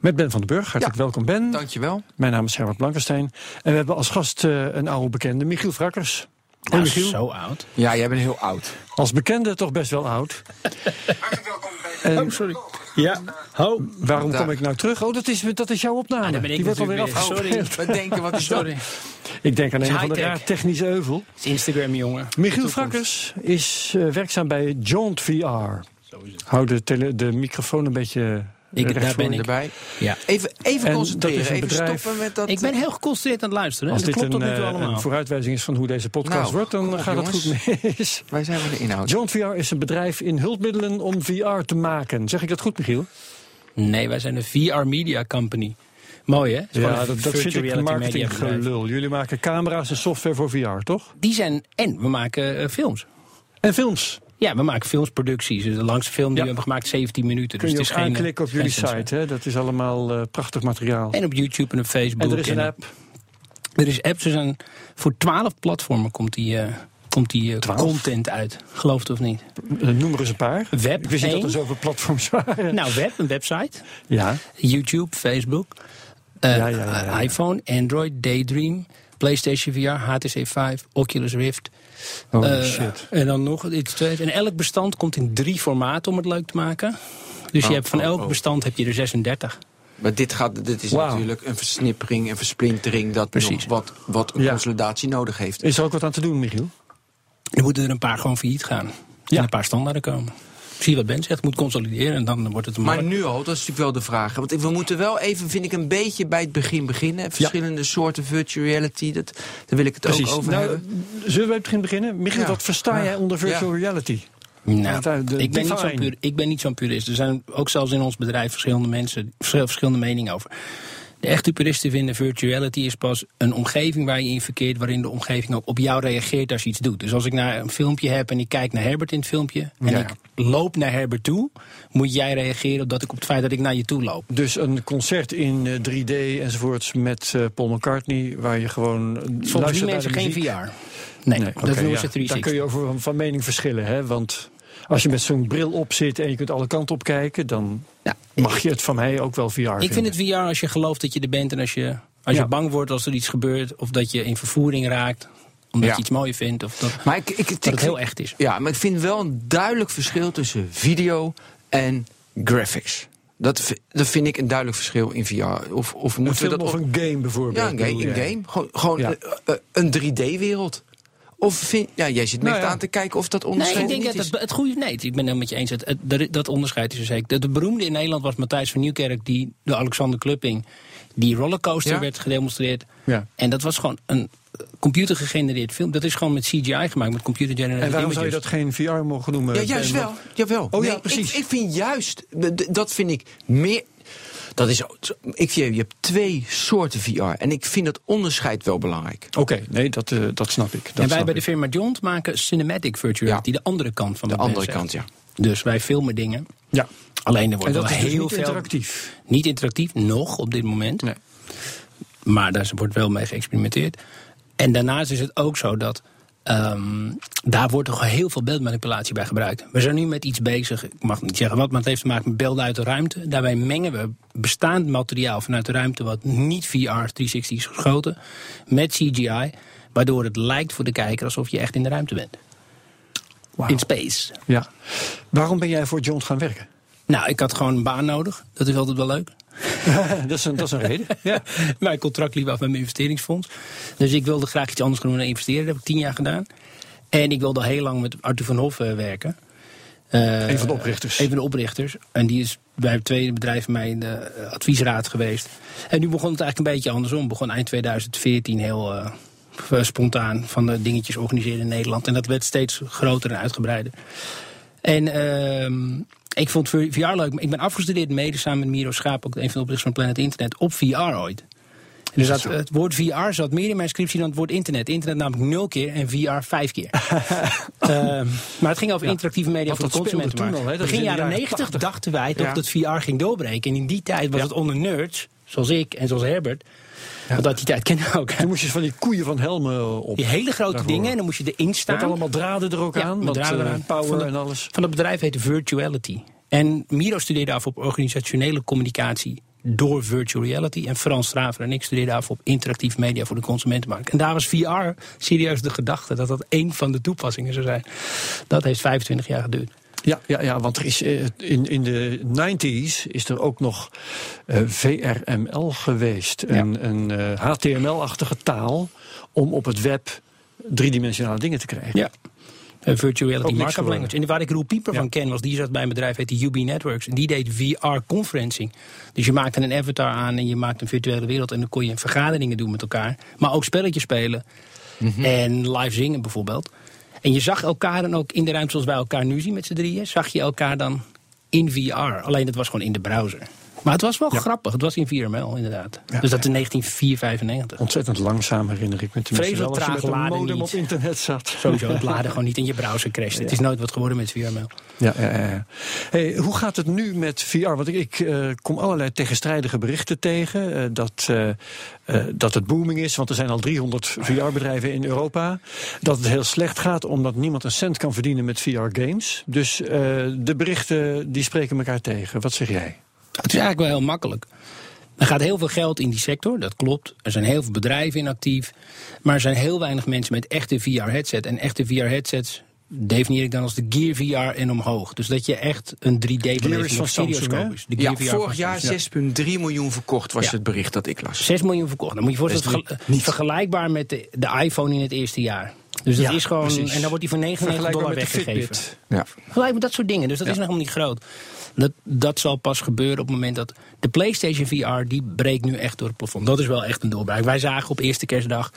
Met Ben van den Burg. Hartelijk welkom, Ben. Dankjewel. Mijn naam is Herbert Blankenstein. En we hebben als gast uh, een oude bekende, Michiel Vrakkers. Nou, Michiel. zo oud. Ja, jij bent heel oud. Als bekende toch best wel oud. Hartelijk welkom bij... En, oh, sorry. Ja, ho. Waarom kom ik nou terug? Oh, dat is, dat is jouw opname. Ah, ben ik Die wordt alweer Sorry. We denken, wat is sorry. Ik denk aan een van de raar technische euvel. Het is Instagram, jongen. Michiel Vrakkers is uh, werkzaam bij Jaunt VR. Hou de, tele, de microfoon een beetje ik, daar ben ik. Erbij. Ja. Even, even concentreren, even bedrijf, stoppen met dat... Ik ben heel geconcentreerd aan het luisteren. Als dat dit klopt een, tot nu toe allemaal. een vooruitwijzing is van hoe deze podcast nou, wordt, dan op, gaat jongens. het goed mis. Wij zijn van de inhoud. John VR is een bedrijf in hulpmiddelen om VR te maken. Zeg ik dat goed, Michiel? Nee, wij zijn een VR Media Company. Mooi, hè? Ja, dat, dat vind ik marketing gelul. Jullie maken camera's en software voor VR, toch? Die zijn... En we maken uh, films. En films? Ja, we maken filmsproducties. De langste film die Ja. we hebben gemaakt, 17 minuten. Kun dus je het ook is geen, aanklikken op jullie site, hè? Dat is allemaal eh, prachtig materiaal. En op YouTube en op Facebook. En er is een en- app. Er is apps. Zijn, voor 12 platformen komt die, eh, komt die eh, 12? content uit. Geloof het of niet. Eh, Noem er eens een paar. Web Ik wist niet dat er zoveel platforms waren. Nou, web, een website. Ja, YouTube, Facebook. eh, Ja, ja, ja, ja. iPhone, Android, Daydream. PlayStation VR, HTC 5, Oculus Rift. Holy Eh, shit. En dan nog iets tweede. En elk bestand komt in drie formaten om het leuk te maken. Dus je Oh, hebt van oh, elk oh. bestand heb je er 36. Maar dit, gaat, dit is natuurlijk een versnippering en versplintering... dat Precies. nog wat, wat een Ja. consolidatie nodig heeft. Is er ook wat aan te doen, Michiel? Er moeten er een paar gewoon failliet gaan. Ja. En een paar standaarden komen. Zie je wat Ben zegt, moet consolideren en dan wordt het een Maar nu al, dat is natuurlijk wel de vraag. Want we moeten wel even, vind ik, een beetje bij het begin beginnen. Verschillende soorten virtual reality, dat, daar wil ik het ook over Nou, hebben. zullen we bij het begin beginnen? Michiel, Ja. wat versta Ja. jij onder virtual reality? Nou, de ik, ben niet zo'n ik ben niet zo'n purist. Er zijn ook zelfs in ons bedrijf verschillende mensen, verschil- verschillende meningen over. De echte puristen vinden virtuality is pas een omgeving waar je in verkeert, waarin de omgeving ook op jou reageert als je iets doet. Dus als ik naar een filmpje heb en ik kijk naar Herbert in het filmpje en Ja. ik loop naar Herbert toe, moet jij reageren op, dat ik op het feit dat ik naar je toe loop. Dus een concert in eh, 3D enzovoorts met eh, Paul McCartney, waar je gewoon eh, Volgens die mensen geen. VR. Nee, dat oké, noemen ja. ze 360. Daar kun je over van- van mening verschillen, hè? Want als je met zo'n bril op zit en je kunt alle kanten op kijken, dan Ja, mag je het van mij ook wel VR Ik vind het VR als je gelooft dat je er bent en als je, als Ja. je bang wordt als er iets gebeurt of dat je in vervoering raakt omdat Ja. je iets mooier vindt of dat, Maar ik, ik, ik, dat het heel echt is. Ja, maar ik vind wel een duidelijk verschil tussen video en graphics. Dat, dat vind ik een duidelijk verschil in VR. Of, of Een moeten we film dat of op- een game bijvoorbeeld. Ja, een game. Een game. Gewoon, gewoon Ja. eh, eh, een 3D-wereld. Of vind, ja, jij zit me Nou ja. aan te kijken of dat Nee, onderscheid ik denk niet dat is. het, het goede. Nee, ik ben het helemaal met je eens. Het, het- dat- dat onderscheid is er zeker. De, de beroemde in Nederland was Matthijs van Nieuwkerk, die door Alexander Klupping die rollercoaster Ja. werd gedemonstreerd. Ja. En dat was gewoon een computergegenereerd film. Dat is gewoon met CGI gemaakt, met computer generated En waarom zou je dat geen VR mogen noemen? Ja, juist wel. Jawel. Oh ja, Nee, precies. Ik, ik vind juist, dat vind ik meer... Dat is, ik vind, je hebt twee soorten VR. En ik vind dat onderscheid wel belangrijk. Oké, nee, dat, eh, dat snap ik. Dat en wij bij de firma Jont maken cinematic virtuality, de andere kant van De Ben andere kant, ja. Dus wij filmen dingen. Ja. Alleen er En wordt dat wel is dus heel niet veel interactief. Niet interactief, nog op dit moment. Nee. Maar daar wordt wel mee geëxperimenteerd. En daarnaast is het ook zo dat ehm, daar wordt toch heel veel beeldmanipulatie bij gebruikt. We zijn nu met iets bezig, ik mag niet zeggen wat, maar het heeft te maken met beelden uit de ruimte. Daarbij mengen we bestaand materiaal vanuit de ruimte, wat niet VR 360 is geschoten, met CGI. Waardoor het lijkt voor de kijker alsof je echt in de ruimte bent. In space. Ja. Waarom ben jij voor John gaan werken? Nou, ik had gewoon een baan nodig. Dat is altijd wel leuk. dat, is een, dat is een reden. Ja. Mijn contract liep af met mijn investeringsfonds. Dus ik wilde graag iets anders gaan doen dan investeren. Dat heb ik tien jaar gedaan. En ik wilde heel lang met Arthur van Hof eh, werken. Eh, Een van de oprichters. Een van de oprichters. En die is bij het tweede bedrijf van mij in de eh, adviesraad geweest. En nu begon het eigenlijk een beetje andersom. Begon eind 2014 heel eh, spontaan van de dingetjes organiseren in Nederland. En dat werd steeds groter en uitgebreider. En ehm, ik vond VR leuk. Ik ben afgestudeerd mede samen met Miro Schaap, ook een van de oprichters van Planet Internet, op VR ooit. Dus dat, het woord VR zat meer in mijn scriptie dan het woord internet. Internet namelijk nul keer en VR vijf keer. Ehm, maar het ging over interactieve media Want voor de consumentenmarkt. Begin jaren jaren 90 80. dachten wij toch Ja. dat VR ging doorbreken. En in die tijd was Ja. het onder nerds, zoals ik en zoals Herbert. Want uit die tijd kennen we ook. Toen moest je van die koeien van helmen op. Die hele grote Daarvoor. dingen en dan moest je erin staan. Met allemaal draden er ook aan. met draden eh, eraan. power Van de- en alles. Van dat bedrijf heette Virtuality. En Miro studeerde af op organisationele communicatie door virtual reality. En Frans Straver en ik studeerden af op interactief media voor de consumentenmarkt. En daar was VR serieus de gedachte dat dat één van de toepassingen zou zijn. Dat heeft 25 jaar geduurd. Ja, ja, ja, want er is eh, in, in de 90s is er ook nog eh, VRML geweest. Een, een eh, HTML-achtige taal om op het web driedimensionale dingen te krijgen. Ja. Een virtual reality markup language. En waar ik Roel Pieper Ja. van ken, was die zat bij een bedrijf, heet de UB Networks. En die deed VR-conferencing. Dus je maakte een avatar aan en je maakte een virtuele wereld. En dan kon je vergaderingen doen met elkaar. Maar ook spelletjes spelen. En live zingen bijvoorbeeld. En je zag elkaar dan ook in de ruimte zoals wij elkaar nu zien met z'n drieën. Zag je elkaar dan in VR. Alleen het was gewoon in de browser. Maar het was wel grappig. Het was in VRML inderdaad. dus dat is in 1995. Ontzettend langzaam herinner ik me Vreselijk wel. Als je traag met een laden modem niet. op internet zat. Sowieso, het laden gewoon niet in je browser crasht. Het is nooit wat geworden met VRML. Ja, ja, ja, ja. Hey, hoe gaat het nu met VR? Want ik, ik eh, kom allerlei tegenstrijdige berichten tegen. eh, dat, eh, dat het booming is, want er zijn al 300 VR-bedrijven in Europa. Dat het heel slecht gaat omdat niemand een cent kan verdienen met VR-games. Dus de berichten die spreken elkaar tegen. Wat zeg jij? Het is eigenlijk wel heel makkelijk. Er gaat heel veel geld in die sector, dat klopt. Er zijn heel veel bedrijven in actief. Maar er zijn heel weinig mensen met echte VR-headset. En echte VR-headsets definieer ik dan als de Gear VR en omhoog. Dus dat je echt een 3D-beleving is van of stereoscoop is. De Ja, Gear VR vorig jaar Samsung. 6,3 miljoen verkocht was Ja. het bericht dat ik las. 6 miljoen verkocht. Dan moet je je voorstellen, Dat is vergel- niet- vergelijkbaar met de, de iPhone in het eerste jaar. Dus dat Ja, is gewoon, precies. en dan wordt die voor 99 dollar weggegeven. Ja. Gelijk met dat soort dingen. Dus dat is nog helemaal niet groot. Dat, dat zal pas gebeuren op het moment dat de PlayStation VR die breekt nu echt door het plafond. Dat is wel echt een doorbraak. Wij zagen op eerste kerstdag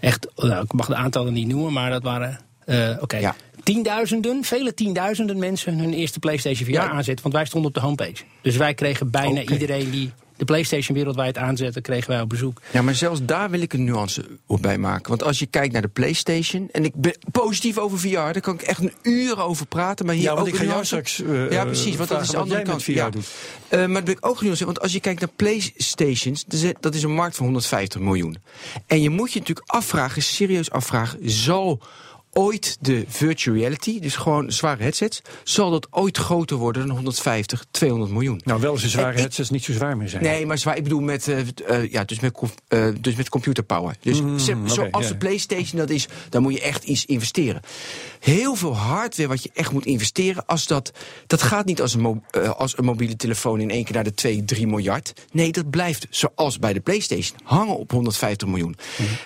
echt, nou, ik mag de aantallen niet noemen, maar dat waren. eh, Oké, Ja. tienduizenden, vele tienduizenden mensen hun eerste PlayStation VR Ja. aanzetten. Want wij stonden op de homepage. Dus wij kregen bijna iedereen die de PlayStation wereldwijd aanzette, kregen wij op bezoek. Ja, maar zelfs daar wil ik een nuance op bij maken. Want als je kijkt naar de PlayStation, en ik ben positief over VR, daar kan ik echt een uur over praten. Maar hier Ja, want ook ik een ga jou nuance. straks eh, ja, precies, want dat is de andere jij kant. met VR ja. doet. Eh, maar dat wil ik ook een nuance. Want als je kijkt naar PlayStations, dat is- dat is een markt van 150 miljoen. En je moet je natuurlijk afvragen, serieus afvragen, zal ooit de virtual reality, dus gewoon zware headsets, zal dat ooit groter worden dan 150, 200 miljoen? Nou, wel eens een zware En ik- headsets niet zo zwaar meer zijn. Nee, maar zwaar, ik bedoel met, eh, ja, dus met, eh, dus met computerpower. Dus ze- oké, zoals de PlayStation dat is, dan moet je echt iets investeren. Heel veel hardware wat je echt moet investeren, als dat, dat gaat niet als een, als een mobiele telefoon in één keer naar de 2, 3 miljard. Nee, dat blijft zoals bij de PlayStation hangen op 150 miljoen.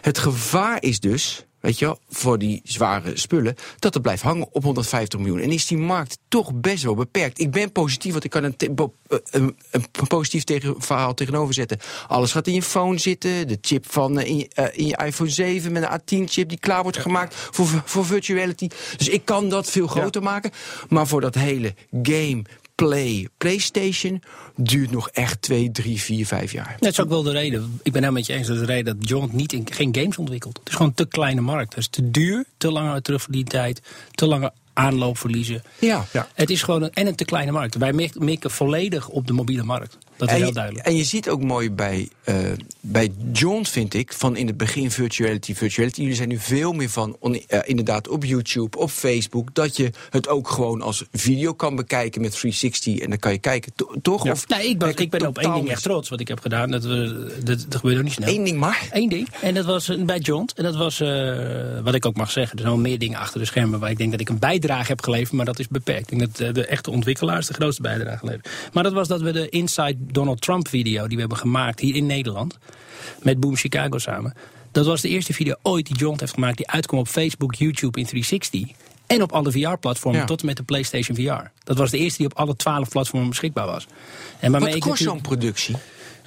Het gevaar is dus. Weet je wel, voor die zware spullen, dat het blijft hangen op 150 miljoen. En is die markt toch best wel beperkt. Ik ben positief, want ik kan een, eh, een, een positief tegen, verhaal tegenover zetten. Alles gaat in je phone zitten. De chip van eh, in, je, eh, in je iPhone 7 met een A10-chip die klaar wordt gemaakt voor, voor virtuality. Dus ik kan dat veel groter maken. Maar voor dat hele game, play, PlayStation duurt nog echt 2, 3, 4, 5 jaar. Dat is ook wel de reden. Ik ben helemaal met je eens. Dat de reden dat John niet in, geen games ontwikkelt. Het is gewoon een te kleine markt. Het is te duur, te lange terugverdientijd, te lange aanloopverliezen. Ja. Ja. Het is gewoon een, en een te kleine markt. Wij mik- mikken volledig op de mobiele markt. Dat is en, heel duidelijk. en je ziet ook mooi bij, eh, bij John, vind ik, van in het begin virtuality, virtuality. Jullie zijn nu veel meer van, on- eh, inderdaad, op YouTube, op Facebook, dat je het ook gewoon als video kan bekijken met 360 en dan kan je kijken, To- toch? Ja. Of Nou, ik ben, ik ben op één ding echt trots wat ik heb gedaan. Dat, we, dat, dat gebeurt ook niet snel. Eén ding maar. Eén ding. En dat was eh, bij John. En dat was, wat ik ook mag zeggen, er zijn wel meer dingen achter de schermen waar ik denk dat ik een bijdrage heb geleverd, maar dat is beperkt. Ik denk dat de echte ontwikkelaars de grootste bijdrage leveren. Maar dat was dat we de Inside Donald Trump video die we hebben gemaakt hier in Nederland, met Boom Chicago samen. Dat was de eerste video ooit die John heeft gemaakt die uitkwam op Facebook, YouTube in 360. En op alle VR-platformen, Ja. tot en met de PlayStation VR. Dat was de eerste die op alle twaalf platformen beschikbaar was. En Wat kost zo'n productie?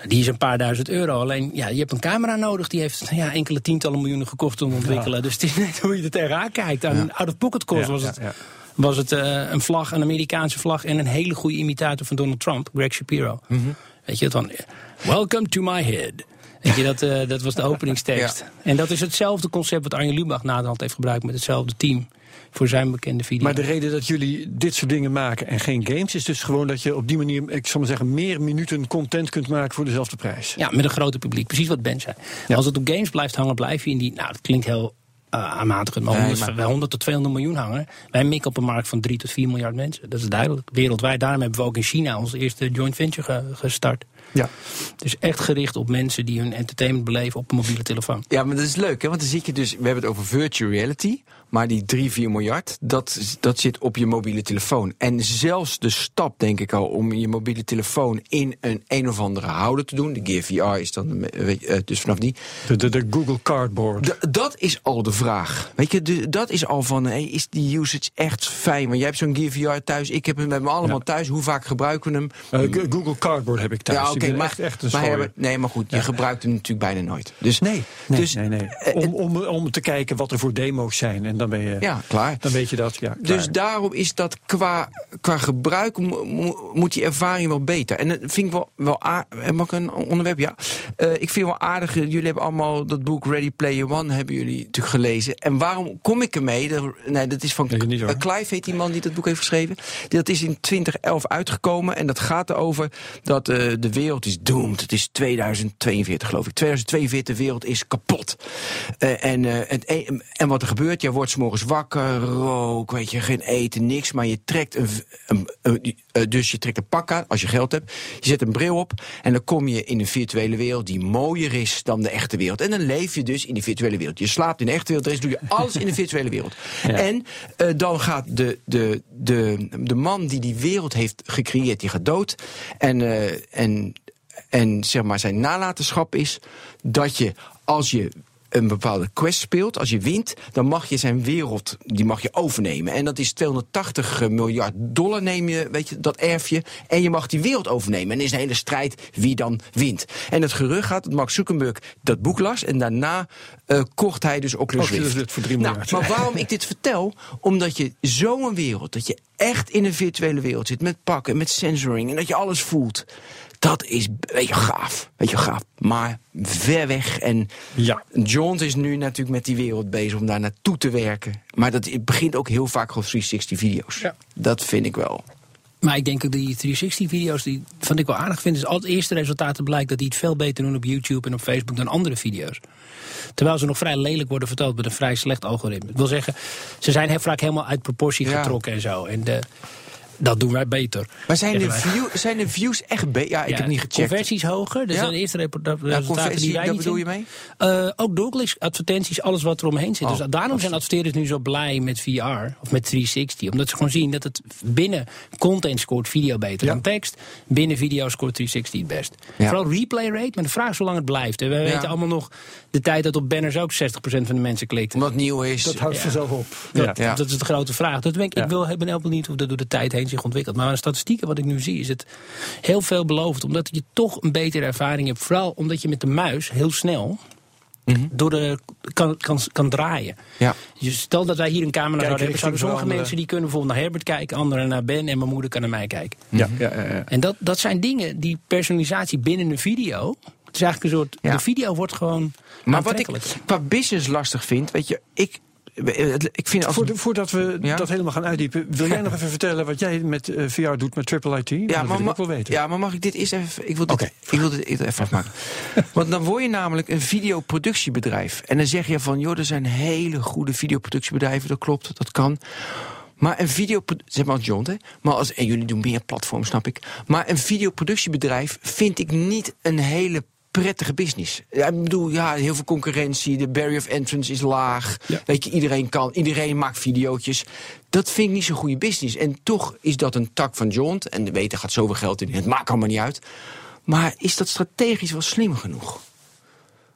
die is een paar duizend euro. Alleen, ja, je hebt een camera nodig. Die heeft ja, enkele tientallen miljoenen gekost om te ontwikkelen. Dus het is net hoe je er tegenaan kijkt. Aan out-of-pocket cost Ja, was het. Was het eh, een vlag, een Amerikaanse vlag en een hele goede imitator van Donald Trump, Greg Shapiro. Weet je, van Welcome to my head. Weet je, dat, eh, dat was de openingstekst. En dat is hetzelfde concept wat Arjen Lubach naderhand heeft gebruikt met hetzelfde team. Voor zijn bekende video. Maar de reden dat jullie dit soort dingen maken en geen games... is dus gewoon dat je op die manier, ik zal maar zeggen... meer minuten content kunt maken voor dezelfde prijs. Ja, met een groter publiek. Precies wat Ben zei. Als het op games blijft hangen, blijf je in die... Nou, dat klinkt heel uh, aanmatigend, maar, Nee, 100, maar- 100 tot 200 miljoen hangen. Wij mikken op een markt van 3 tot 4 miljard mensen. Dat is duidelijk. Wereldwijd. Daarom hebben we ook in China onze eerste joint venture ge- gestart. Ja. Dus echt gericht op mensen die hun entertainment beleven op een mobiele telefoon. Ja, maar dat is leuk, hè? want dan zit je dus... We hebben het over virtual reality, maar die 3, 4 miljard... Dat, dat zit op je mobiele telefoon. En zelfs de stap, denk ik al, om je mobiele telefoon... in een een of andere houder te doen... de Gear VR is dan, eh, weet je, eh, dus vanaf die... De, de, de Google Cardboard. Dat is al de vraag. Weet je, de- dat is al van, hey, is die usage echt fijn? Want jij hebt zo'n Gear VR thuis, ik heb hem, hebben hem allemaal Ja. thuis. Hoe vaak gebruiken we hem? Eh, Go- Google Cardboard heb ik thuis. Ja, Ik oké, maar, echt, echt een maar, schooier. hebben- nee, maar goed, je gebruikt hem natuurlijk bijna nooit. Dus, Nee, nee, dus, nee, nee. eh, Om, om, om te kijken wat er voor demo's zijn. En dan ben je, Ja, klaar. dan weet je dat. Ja, Dus daarom is dat qua, qua gebruik mo- mo- moet die ervaring wel beter. En dat vind ik wel, wel aardig. Mag ik een onderwerp? Ja. Eh, ik vind wel aardig. eh, Jullie hebben allemaal dat boek Ready Player One hebben jullie natuurlijk gelezen. En waarom kom ik ermee? Dat, nee, dat is van niet eh, Clive heet die man die dat boek heeft geschreven. Dat is in 2011 uitgekomen. En dat gaat erover dat eh, de wereld is doomed. Het is 2042 geloof ik. 2042, de wereld is kapot. Eh, en, eh, het e- en wat er gebeurt, je wordt 's morgens wakker, rook, weet je, geen eten, niks. Maar je trekt een, v- een, een- eh, dus je trekt een pak aan, als je geld hebt. Je zet een bril op en dan kom je in een virtuele wereld die mooier is dan de echte wereld. En dan leef je dus in die virtuele wereld. Je slaapt in de echte wereld, de rest doe je alles in de virtuele wereld. En dan gaat de, de, de, de man die die wereld heeft gecreëerd, die gaat dood. En, en, en zeg maar zijn nalatenschap is dat je als je een bepaalde quest speelt, als je wint, dan mag je zijn wereld, die mag je overnemen. En dat is 280 miljard dollar neem je, weet je, dat erf je. En je mag die wereld overnemen. En er is een hele strijd wie dan wint. En het gerucht gaat dat Mark Zuckerberg dat boek las en daarna eh, kocht hij dus Oculus Rift. Voor 3 nou, maar waarom ik dit vertel? Omdat je zo'n wereld, dat je echt in een virtuele wereld zit met pakken, met sensoring en dat je alles voelt. Dat is, weet je, gaaf. Weet je, gaaf. Maar ver weg. En Ja. John is nu natuurlijk met die wereld bezig om daar naartoe te werken. Maar dat het begint ook heel vaak op 360-video's. Ja. Dat vind ik wel. Maar ik denk ook die 360-video's, die vond ik wel aardig vind. Is al het eerste resultaten blijkt dat die het veel beter doen op YouTube en op Facebook dan andere video's. Terwijl ze nog vrij lelijk worden verteld met een vrij slecht algoritme. Ik wil zeggen, ze zijn heel vaak helemaal uit proportie Ja. getrokken en zo. En de, dat doen wij beter. Maar zijn de, view, zijn de views echt beter? Ja, ik Ja, heb niet gecheckt. Conversies hoger. Dat Ja? zijn de eerste resultaten conversie, die wij niet bedoel je mee? Eh, ook doorkliks, advertenties, alles wat er omheen zit. Oh, dus daarom zijn adverteerders nu zo blij met VR of met 360. Omdat ze gewoon zien dat het binnen content scoort video beter Ja. dan tekst. Binnen video scoort 360 het best. Ja. Vooral replay rate, maar de vraag is hoe lang het blijft. En we Ja. weten allemaal nog de tijd dat op banners ook 60% van de mensen klikt. Het nieuw is. Dat houdt Ja. vanzelf op. Dat, dat is de grote vraag. Dat ben ik, Ja. ik wil, ik ben heel benieuwd hoe dat door de tijd heen zich ontwikkelt. Maar aan de statistieken wat ik nu zie is het heel veel beloofd. Omdat je toch een betere ervaring hebt. Vooral omdat je met de muis heel snel Mhm. door de, kan, kan, kan draaien. Ja. Dus stel dat wij hier een camera zouden hebben. Zouden sommige mensen die kunnen bijvoorbeeld naar Herbert kijken. Anderen naar Ben. En mijn moeder kan naar mij kijken. Ja, ja, ja, ja. En dat, dat zijn dingen die personalisatie binnen een video... Het is eigenlijk een soort... Ja. De video wordt gewoon Maar wat ik qua business lastig vind, weet je, ik, ik vind als... Voor- voordat we Ja? dat helemaal gaan uitdiepen, wil jij nog even vertellen wat jij met eh, VR doet met Triple IT? Dat wil ik wel weten. ja, maar mag ik dit eerst even... Ik wil dit, ik wil dit even afmaken. Want dan word je namelijk een videoproductiebedrijf. En dan zeg je van, joh, er zijn hele goede videoproductiebedrijven. Dat klopt, dat kan. Maar een video, zeg maar als John, hè? Maar als, en jullie doen meer platforms, snap ik. Maar een videoproductiebedrijf vind ik niet een hele prettige business. Ja, ik bedoel, ja, heel veel concurrentie, de barrier of entrance is laag. Ja. Weet je, iedereen kan, iedereen maakt videootjes. Dat vind ik niet zo'n goede business. En toch is dat een tak van John. En de weten gaat zoveel geld in. Het maakt allemaal niet uit. Maar is dat strategisch wel slim genoeg?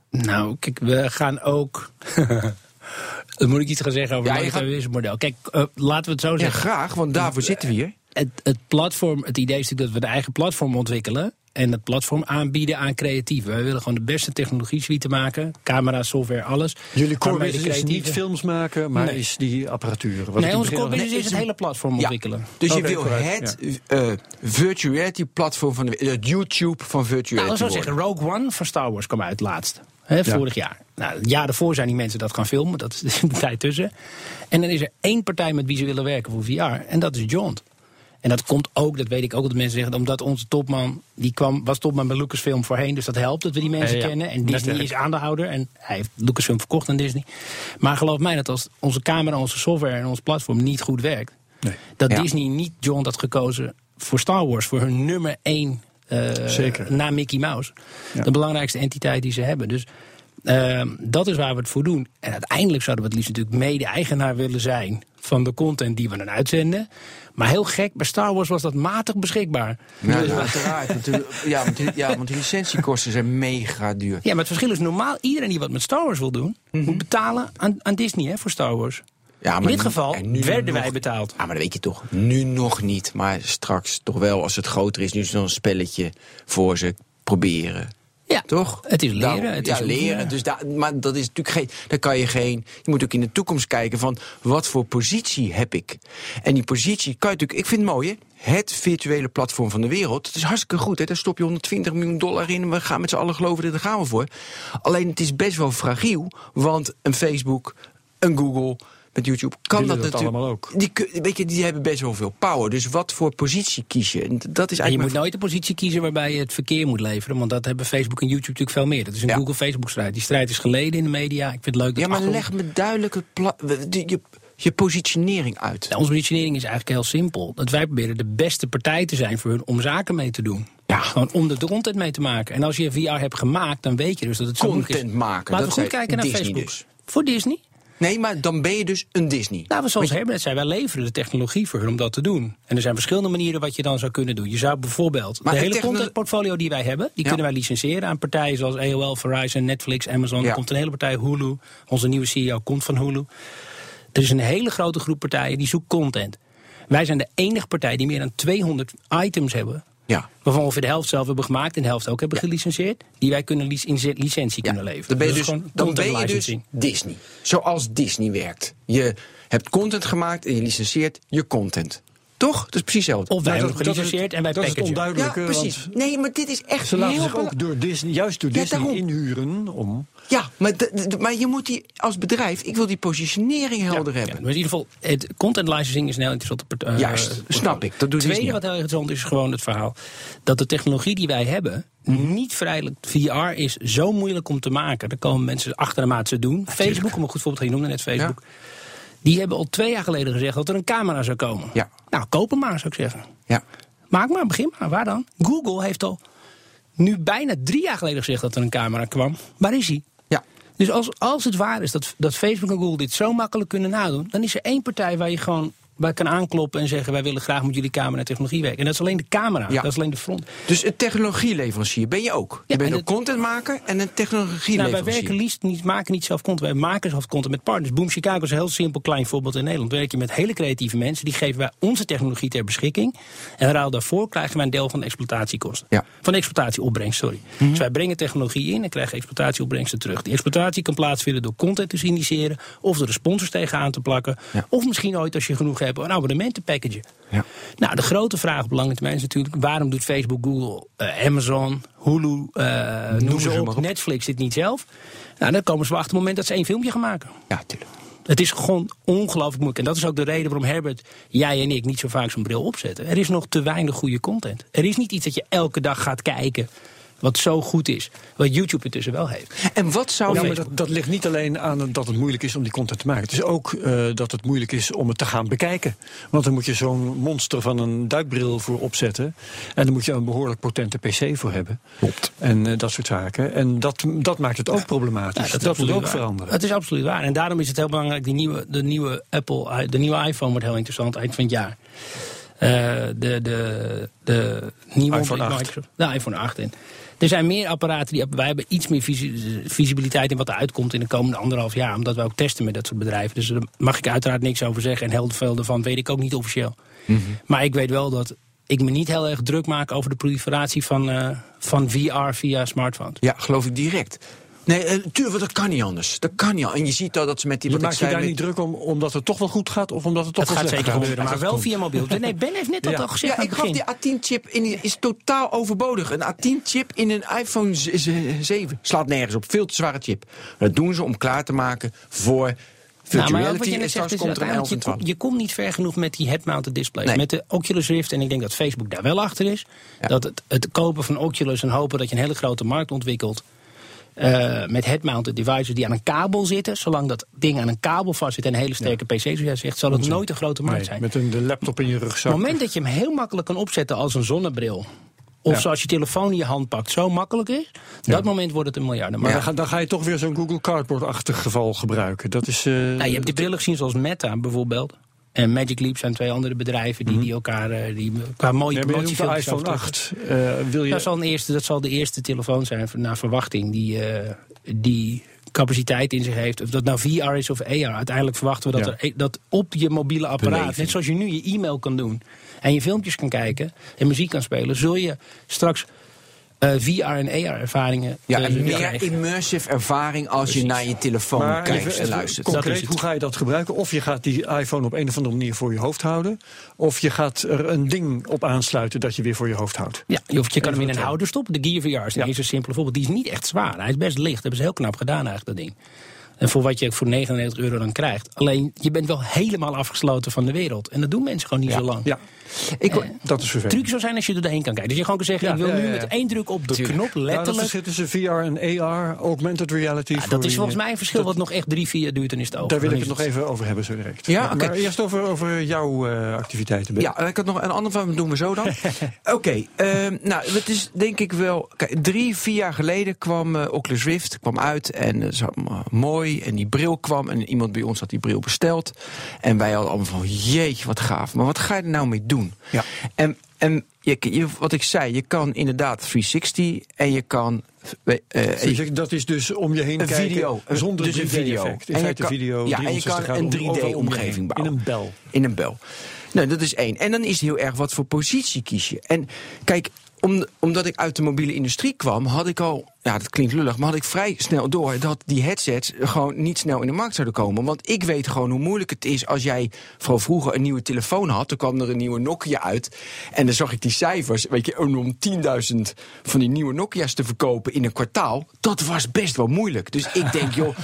Nou, kijk, we gaan ook. Dan moet ik iets gaan zeggen over Ja, het gaat- model. Kijk, eh, laten we het zo Ja, zeggen. graag, want daarvoor zitten we hier. Het, het platform, het idee is natuurlijk dat we de eigen platform ontwikkelen. En het platform aanbieden aan creatieven. Wij willen gewoon de beste technologie suite maken. Camera, software, alles. Jullie core business is niet films maken, maar Nee. is die apparatuur. Wat Nee, onze core business is het hele platform Ja. ontwikkelen. Dus je Oké, wil het eh, virtuality platform van de, het YouTube van virtuality Nou, dat zou zeggen, Rogue One van Star Wars kwam uit laatst. Hè, vorig jaar. Nou, het jaar daarvoor zijn die mensen dat gaan filmen. Dat is de tijd tussen. En dan is er één partij met wie ze willen werken voor VR. En dat is John. En dat komt ook, dat weet ik ook, dat mensen zeggen... omdat onze topman, die kwam, was topman bij Lucasfilm voorheen... dus dat helpt dat we die mensen Ja, kennen. En Disney is aandeelhouder en hij heeft Lucasfilm verkocht aan Disney. Maar geloof mij dat als onze camera, onze software en ons platform niet goed werkt... Nee. dat. Disney niet John had gekozen voor Star Wars... voor hun nummer één eh, Zeker. na Mickey Mouse. De belangrijkste entiteit die ze hebben. Dus ehm, dat is waar we het voor doen. En uiteindelijk zouden we het liefst natuurlijk mede-eigenaar willen zijn van de content die we dan uitzenden. Maar heel gek, bij Star Wars was dat matig beschikbaar. Ja, Dus- nou, uiteraard. natuurlijk. ja, want, ja, want de licentiekosten zijn mega duur. ja, maar het verschil is normaal, iedereen die wat met Star Wars wil doen, moet betalen aan, aan Disney hè, voor Star Wars. Ja, In dit nu- geval werden nog- wij betaald. Ja, maar dat weet je toch. Nu nog niet. Maar straks toch wel, als het groter is. Nu is het nog een spelletje voor ze proberen. Ja, Toch? het is leren. Daarom- het ja, is leren. Dus daar, maar dat is natuurlijk geen. Daar kan je geen. Je moet ook in de toekomst kijken van wat voor positie heb ik. En die positie kan je natuurlijk. Ik vind het mooi, hè? Het virtuele platform van de wereld. Het is hartstikke goed. Hè? Daar stop je 120 miljoen dollar in. En we gaan met z'n allen geloven, daar gaan we voor. Alleen het is best wel fragiel. Want een Facebook, een Google. Met YouTube kan dat, dat natuurlijk. allemaal ook. Die, weet je, die hebben best wel veel power. Dus wat voor positie kies je? En dat is En je eigenlijk. moet nooit een positie kiezen waarbij je het verkeer moet leveren. Want dat hebben Facebook en YouTube natuurlijk veel meer. Dat is een Ja. Google-Facebook-strijd. Die strijd is geleden in de media. Ik vind het leuk dat ja, maar leg me duidelijk het pla- de- je, je positionering uit. Nou, onze positionering is eigenlijk heel simpel. Dat wij proberen de beste partij te zijn voor hun om zaken mee te doen. Ja. Gewoon om de content mee te maken. En als je VR hebt gemaakt, dan weet je dus dat het zo moeilijk is. Content maken, Laten we goed kijken naar Disney Facebook. dus. Voor Disney? Nee, maar dan ben je dus een Disney. Nou, zoals Herbert net zei, wij leveren de technologie voor hun om dat te doen. En er zijn verschillende manieren wat je dan zou kunnen doen. Je zou bijvoorbeeld Maar de hele contentportfolio die wij hebben, die Ja. kunnen wij licentiëren aan partijen zoals AOL, Verizon, Netflix, Amazon. Ja. Er komt een hele partij Hulu. Onze nieuwe CEO komt van Hulu. Er is een hele grote groep partijen die zoekt content. Wij zijn de enige partij die meer dan 200 items hebben. Ja. Waarvan ongeveer de helft zelf hebben gemaakt en de helft ook hebben gelicenseerd. Die wij kunnen lic- in licentie kunnen leveren. Dan ben je dus, dan ben je dus. Disney. Zoals Disney werkt. Je hebt content gemaakt en je licenseert je content. Toch? Dat is precies hetzelfde. Of wij hebben gelicenseerd het- en wij Dat is packagen. ja, onduidelijke. precies. Nee, maar dit is echt Ze laten heel zich ook door Disney, juist door Ja, Disney daarom. inhuren om. Ja, maar, maar je moet die als bedrijf, ik wil die positionering helder Ja, hebben. maar in ieder geval, het content licensing is een heel interessante eh, Juist, snap ik. Dat doet Het tweede Disney wat heel interessant is, is gewoon het verhaal. Dat de technologie die wij hebben, Mhm. niet vrijelijk. VR is zo moeilijk om te maken. Daar komen mensen achter de maat ze doen. Facebook, om een goed voorbeeld te geven, je noemde net Facebook. Die hebben al twee jaar geleden gezegd dat er een camera zou komen. Ja. Nou, koop hem maar, zou ik zeggen. Ja. Maak maar, begin maar. Waar dan? Google heeft al nu bijna drie jaar geleden gezegd dat er een camera kwam. Waar is hij? Ja. Dus als, als het waar is dat, dat Facebook en Google dit zo makkelijk kunnen nadoen, dan is er één partij waar je gewoon bij kan aankloppen en zeggen: wij willen graag met jullie camera en technologie werken. En dat is alleen de camera, Ja. dat is alleen de front. Dus een technologieleverancier ben je ook. Je bent en een het- contentmaker en een Nou, technologieleverancier. wij werken liefst niet, maken niet zelf content, wij maken zelf content met partners. Boom Chicago is een heel simpel klein voorbeeld in Nederland. Werk je met hele creatieve mensen, die geven wij onze technologie ter beschikking. En ruil daarvoor krijgen wij een deel van de exploitatiekosten. Ja. Van de exploitatieopbrengst, sorry. Dus wij brengen technologie in en krijgen exploitatieopbrengsten terug. Die exploitatie kan plaatsvinden door content te syndiceren, of door de sponsors tegenaan te plakken. Of misschien ooit, als je genoeg hebt, een abonnement te packagen. Ja. Nou, de grote vraag op lange termijn is natuurlijk: waarom doet Facebook, Google, eh, Amazon, Hulu, noem ze ze maar op, op. Netflix dit niet zelf? Nou, dan komen ze wel achter het moment dat ze één filmpje gaan maken. Ja, tuurlijk. Het is gewoon ongelooflijk moeilijk. En dat is ook de reden waarom Herbert, jij en ik niet zo vaak zo'n bril opzetten. Er is nog te weinig goede content. Er is niet iets dat je elke dag gaat kijken. Wat zo goed is. Wat YouTube intussen wel heeft. En wat zou Ja, maar dat, dat ligt niet alleen aan dat het moeilijk is om die content te maken. Het is ook eh, dat het moeilijk is om het te gaan bekijken. Want dan moet je zo'n monster van een duikbril voor opzetten. En dan moet je een behoorlijk potente PC voor hebben. Klopt. En eh, dat soort zaken. En dat, dat maakt het ook problematisch. Ja, dat moet ook waar. veranderen. Het is absoluut waar. En daarom is het heel belangrijk. Die nieuwe, de nieuwe Apple, de nieuwe iPhone wordt heel interessant eind van het jaar. Eh, de, de, de nieuwe iPhone 8. Microsoft, de iPhone 8 in. Er zijn meer apparaten die wij hebben iets meer visi- visibiliteit in wat er uitkomt in de komende anderhalf jaar, omdat wij ook testen met dat soort bedrijven. Dus daar mag ik uiteraard niks over zeggen en heel veel ervan weet ik ook niet officieel. Mhm. Maar ik weet wel dat ik me niet heel erg druk maak over de proliferatie van, eh, van VR via smartphones. Ja, geloof ik direct. Nee, eh, tuurlijk, dat kan niet anders. Dat kan niet. En je ziet al dat ze met die Je maakt je daar met- niet druk om omdat het toch wel goed gaat of omdat het toch Dat wel gaat zeker gaat? gebeuren, maar wel via mobiel. Nee, Ben heeft net dat Ja. al gezegd Ja, ik het gaf die A10-chip in is totaal overbodig. Een A10-chip in een iPhone z- z- 7 slaat nergens op. Veel te zware chip. Dat doen ze om klaar te maken voor Nou, maar wat je en net zegt, is komt er een 11 en uiteindelijk, je, 12. kom- je komt niet ver genoeg met die head-mounted displays. Nee. Met de Oculus Rift, en ik denk dat Facebook daar wel achter is. Ja. Dat het, het kopen van Oculus en hopen dat je een hele grote markt ontwikkelt. Eh, met head-mounted devices die aan een kabel zitten. Zolang dat ding aan een kabel vast zit en een hele sterke PC, zoals jij zegt, zal het nooit een grote markt Nee, zijn. met een de laptop in je Op rugzak. het moment dat je hem heel makkelijk kan opzetten als een zonnebril. Of Ja. zoals je telefoon in je hand pakt, zo makkelijk is. Dat moment wordt het een miljarden. Maar Maar dan, ga, dan ga je toch weer zo'n Google Cardboard-achtig geval gebruiken. Dat is. eh, Nou, je hebt die brillen gezien zoals Meta bijvoorbeeld. En Magic Leap zijn twee andere bedrijven die, die elkaar eh, die, qua mooie de promotiefilmpjes iPhone afdrukken. 8. Eh, wil je, Dat zal, een eerste, dat zal de eerste telefoon zijn naar verwachting die, eh, die capaciteit in zich heeft. Of dat nou VR is of AR. Uiteindelijk verwachten we dat, Ja. er, dat op je mobiele apparaat, net zoals je nu je e-mail kan doen en je filmpjes kan kijken en muziek kan spelen, zul je straks VR en AR ervaringen Ja, eh, en meer krijgen. immersive ervaring als je naar je telefoon maar kijkt even- en luistert. Dat Concreet, is het. hoe ga je dat gebruiken? Of je gaat die iPhone op een of andere manier voor je hoofd houden. Of je gaat er een ding op aansluiten dat je weer voor je hoofd houdt. Ja, je, hoeft- je kan hem in een houder stoppen. De Gear VR is een Ja. eerste simpele voorbeeld. Die is niet echt zwaar. Hij is best licht. Dat hebben ze heel knap gedaan eigenlijk, dat ding. En voor wat je voor 99 euro dan krijgt. Alleen, je bent wel helemaal afgesloten van de wereld. En dat doen mensen gewoon niet zo lang. Ja, Ik, Eh, dat is vervelend. truc zou zijn als je er doorheen kan kijken. Dus je gewoon kan zeggen, Ja, ik wil ja, nu ja, ja. met één druk op de Tuurlijk. knop, Nou, dat letterlijk. verschil tussen VR en AR, augmented reality. Ja, dat is volgens mij een verschil wat nog echt drie, vier duurt en is het over. Daar wil ik het nog even over hebben zo direct. Ja, maar, eerst over, over jouw eh, activiteiten. Ben. Ja, ik had nog een ander van, doen we zo dan. Oké, ehm, nou, het is denk ik wel... Kijk, drie, vier jaar geleden kwam eh, Oculus Rift kwam uit en het is allemaal mooi. En die bril kwam en iemand bij ons had die bril besteld. En wij hadden allemaal van, jeetje, wat gaaf. Maar wat ga je er nou mee doen? Ja. En, en je, je- wat ik zei, je kan inderdaad 360 en je kan... ik- Dat is dus om je heen Een kijken video, zonder dus een 3D-effect. video. In En feite kan- video ja, en je 360 kan een om- overal om je 3D-omgeving heen. bouwen. In een bel. In een bel. Nou, dat is één. En dan is het heel erg wat voor positie kies je. En kijk, om, omdat ik uit de mobiele industrie kwam, had ik al, ja, dat klinkt lullig, maar had ik vrij snel door dat die headsets gewoon niet snel in de markt zouden komen. Want ik weet gewoon hoe moeilijk het is als jij vooral vroeger een nieuwe telefoon had. Dan kwam er een nieuwe Nokia uit. En dan zag ik die cijfers, weet je, om 10.000 van die nieuwe Nokia's te verkopen in een kwartaal. Dat was best wel moeilijk. Dus ik denk, joh,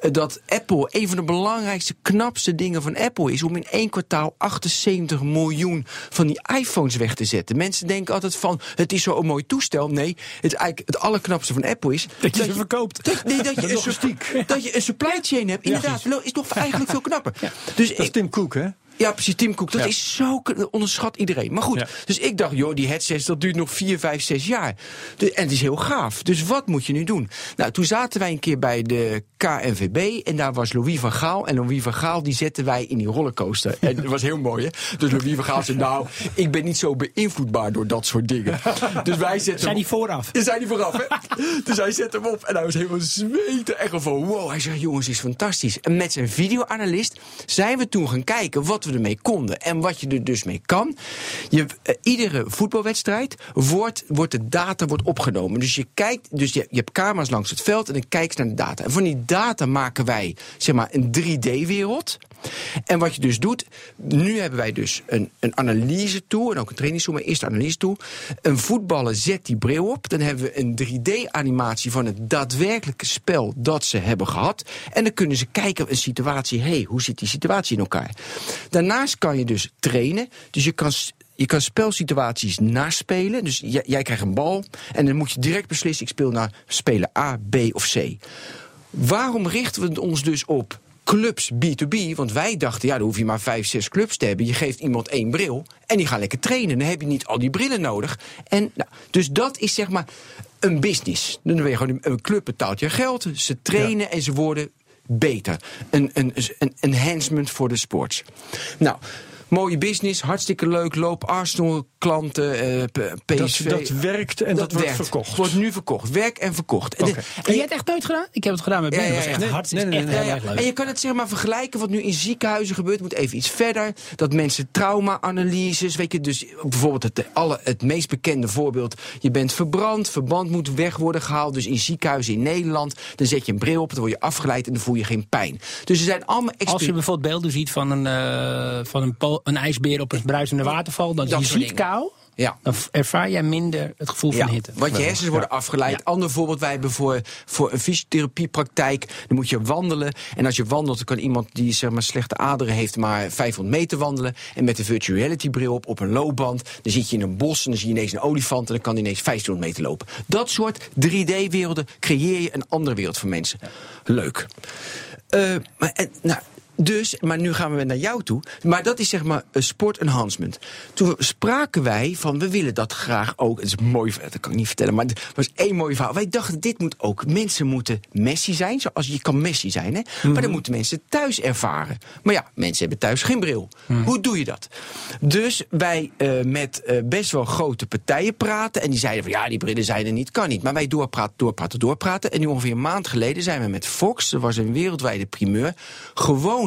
eh, dat Apple een van de belangrijkste, knapste dingen van Apple is om in één kwartaal 78 miljoen van die iPhones weg te zetten. Mensen denken altijd van, het is zo'n mooi toestel. Nee, het is eigenlijk het allerknapste van Apple is Dat je ze verkoopt. Dat, nee, dat je, een, dat je een supply chain hebt. Inderdaad, is toch eigenlijk veel knapper. Dus Dat is Tim Cook, hè? ja, precies, Tim Cook. Dat Ja. is zo, onderschat iedereen. Maar goed, Ja. dus ik dacht, joh, die headsets, dat duurt nog 4, 5, 6 jaar. De- en het is heel gaaf. Dus wat moet je nu doen? Nou, toen zaten wij een keer bij de KNVB en daar was Louis van Gaal. En Louis van Gaal, die zetten wij in die rollercoaster. En dat was heel mooi, hè? Dus Louis van Gaal zei, nou, ik ben niet zo beïnvloedbaar door dat soort dingen. Dus wij zetten Zijn die vooraf? zei die vooraf, hè? dus hij zet hem op en hij was helemaal zweten. Echt van, wow. Hij zegt, jongens, is fantastisch. En met zijn videoanalist zijn we toen gaan kijken wat we ermee konden. En wat je er dus mee kan. Je, eh, iedere voetbalwedstrijd wordt, wordt de data wordt opgenomen. Dus je kijkt, dus je, je hebt camera's langs het veld en dan kijk je naar de data. En van die data maken wij, zeg maar, een 3D-wereld. En wat je dus doet, nu hebben wij dus een, een analyse tool en ook een trainingstool, maar eerst analyse tool. Een voetballer zet die bril op, dan hebben we een 3D-animatie van het daadwerkelijke spel dat ze hebben gehad. En dan kunnen ze kijken een situatie, hé, hey, hoe zit die situatie in elkaar? Daarnaast kan je dus trainen, dus je kan je kan spelsituaties naspelen. Dus jij, jij krijgt een bal en dan moet je direct beslissen: ik speel naar speler A, B of C. Waarom richten we ons dus op clubs B2B? Want wij dachten, ja, dan hoef je maar vijf, zes clubs te hebben. Je geeft iemand één bril en die gaat lekker trainen. Dan heb je niet al die brillen nodig. En, nou, dus dat is zeg maar een business. Dan ben je gewoon een club betaalt je geld, ze trainen en ze worden beter. Een, een, een enhancement voor de sports. Nou, Mooie business, hartstikke leuk. Loop Arsenal klanten, eh, P- PSV. Dat, dat werkt en dat, wordt werkt. verkocht. Wordt nu verkocht. Werk en verkocht. En, je- het echt nooit gedaan? Ik heb het gedaan met Ja, Ben. ja, echt hartstikke Nee, nee, echt nee. En je kan het zeg maar vergelijken wat nu in ziekenhuizen gebeurt. Moet even iets verder. Dat mensen trauma-analyses. Weet je, dus bijvoorbeeld het, alle, het meest bekende voorbeeld. Je bent verbrand, verband moet weg worden gehaald. Dus in ziekenhuizen in Nederland. Dan zet je een bril op, dan word je afgeleid en dan voel je geen pijn. Dus er zijn allemaal Als je bijvoorbeeld beelden ziet van een, eh, van een, een ijsbeer op een bruisende waterval, dan Dat je ziet kou, Ja. dan ervaar jij minder het gevoel van hitte. Want je hersens worden afgeleid. Ander voorbeeld, wij hebben voor, voor een fysiotherapiepraktijk. Dan moet je wandelen. En als je wandelt, dan kan iemand die zeg maar, slechte aderen heeft, maar 500 meter wandelen. En met een virtual reality bril op, op een loopband. Dan zit je in een bos en dan zie je ineens een olifant. En dan kan hij ineens 1500 meter lopen. Dat soort 3D-werelden creëer je een andere wereld voor mensen. Leuk. Eh, maar, en, nou, dus, maar nu gaan we naar jou toe. Maar dat is zeg maar een sport enhancement. Toen spraken wij van, we willen dat graag ook. Het is een mooi, dat kan ik niet vertellen, maar het was één mooi verhaal. Wij dachten, dit moet ook. Mensen moeten Messi zijn, zoals je kan Messi zijn. Hè? Maar dan moeten mensen thuis ervaren. Maar ja, mensen hebben thuis geen bril. Hoe doe je dat? Dus wij eh, met eh, best wel grote partijen praten. En die zeiden van, ja, die brillen zijn er niet, kan niet. Maar wij doorpraten, doorpraten, doorpraten. En nu ongeveer een maand geleden zijn we met Fox, dat was een wereldwijde primeur, gewoon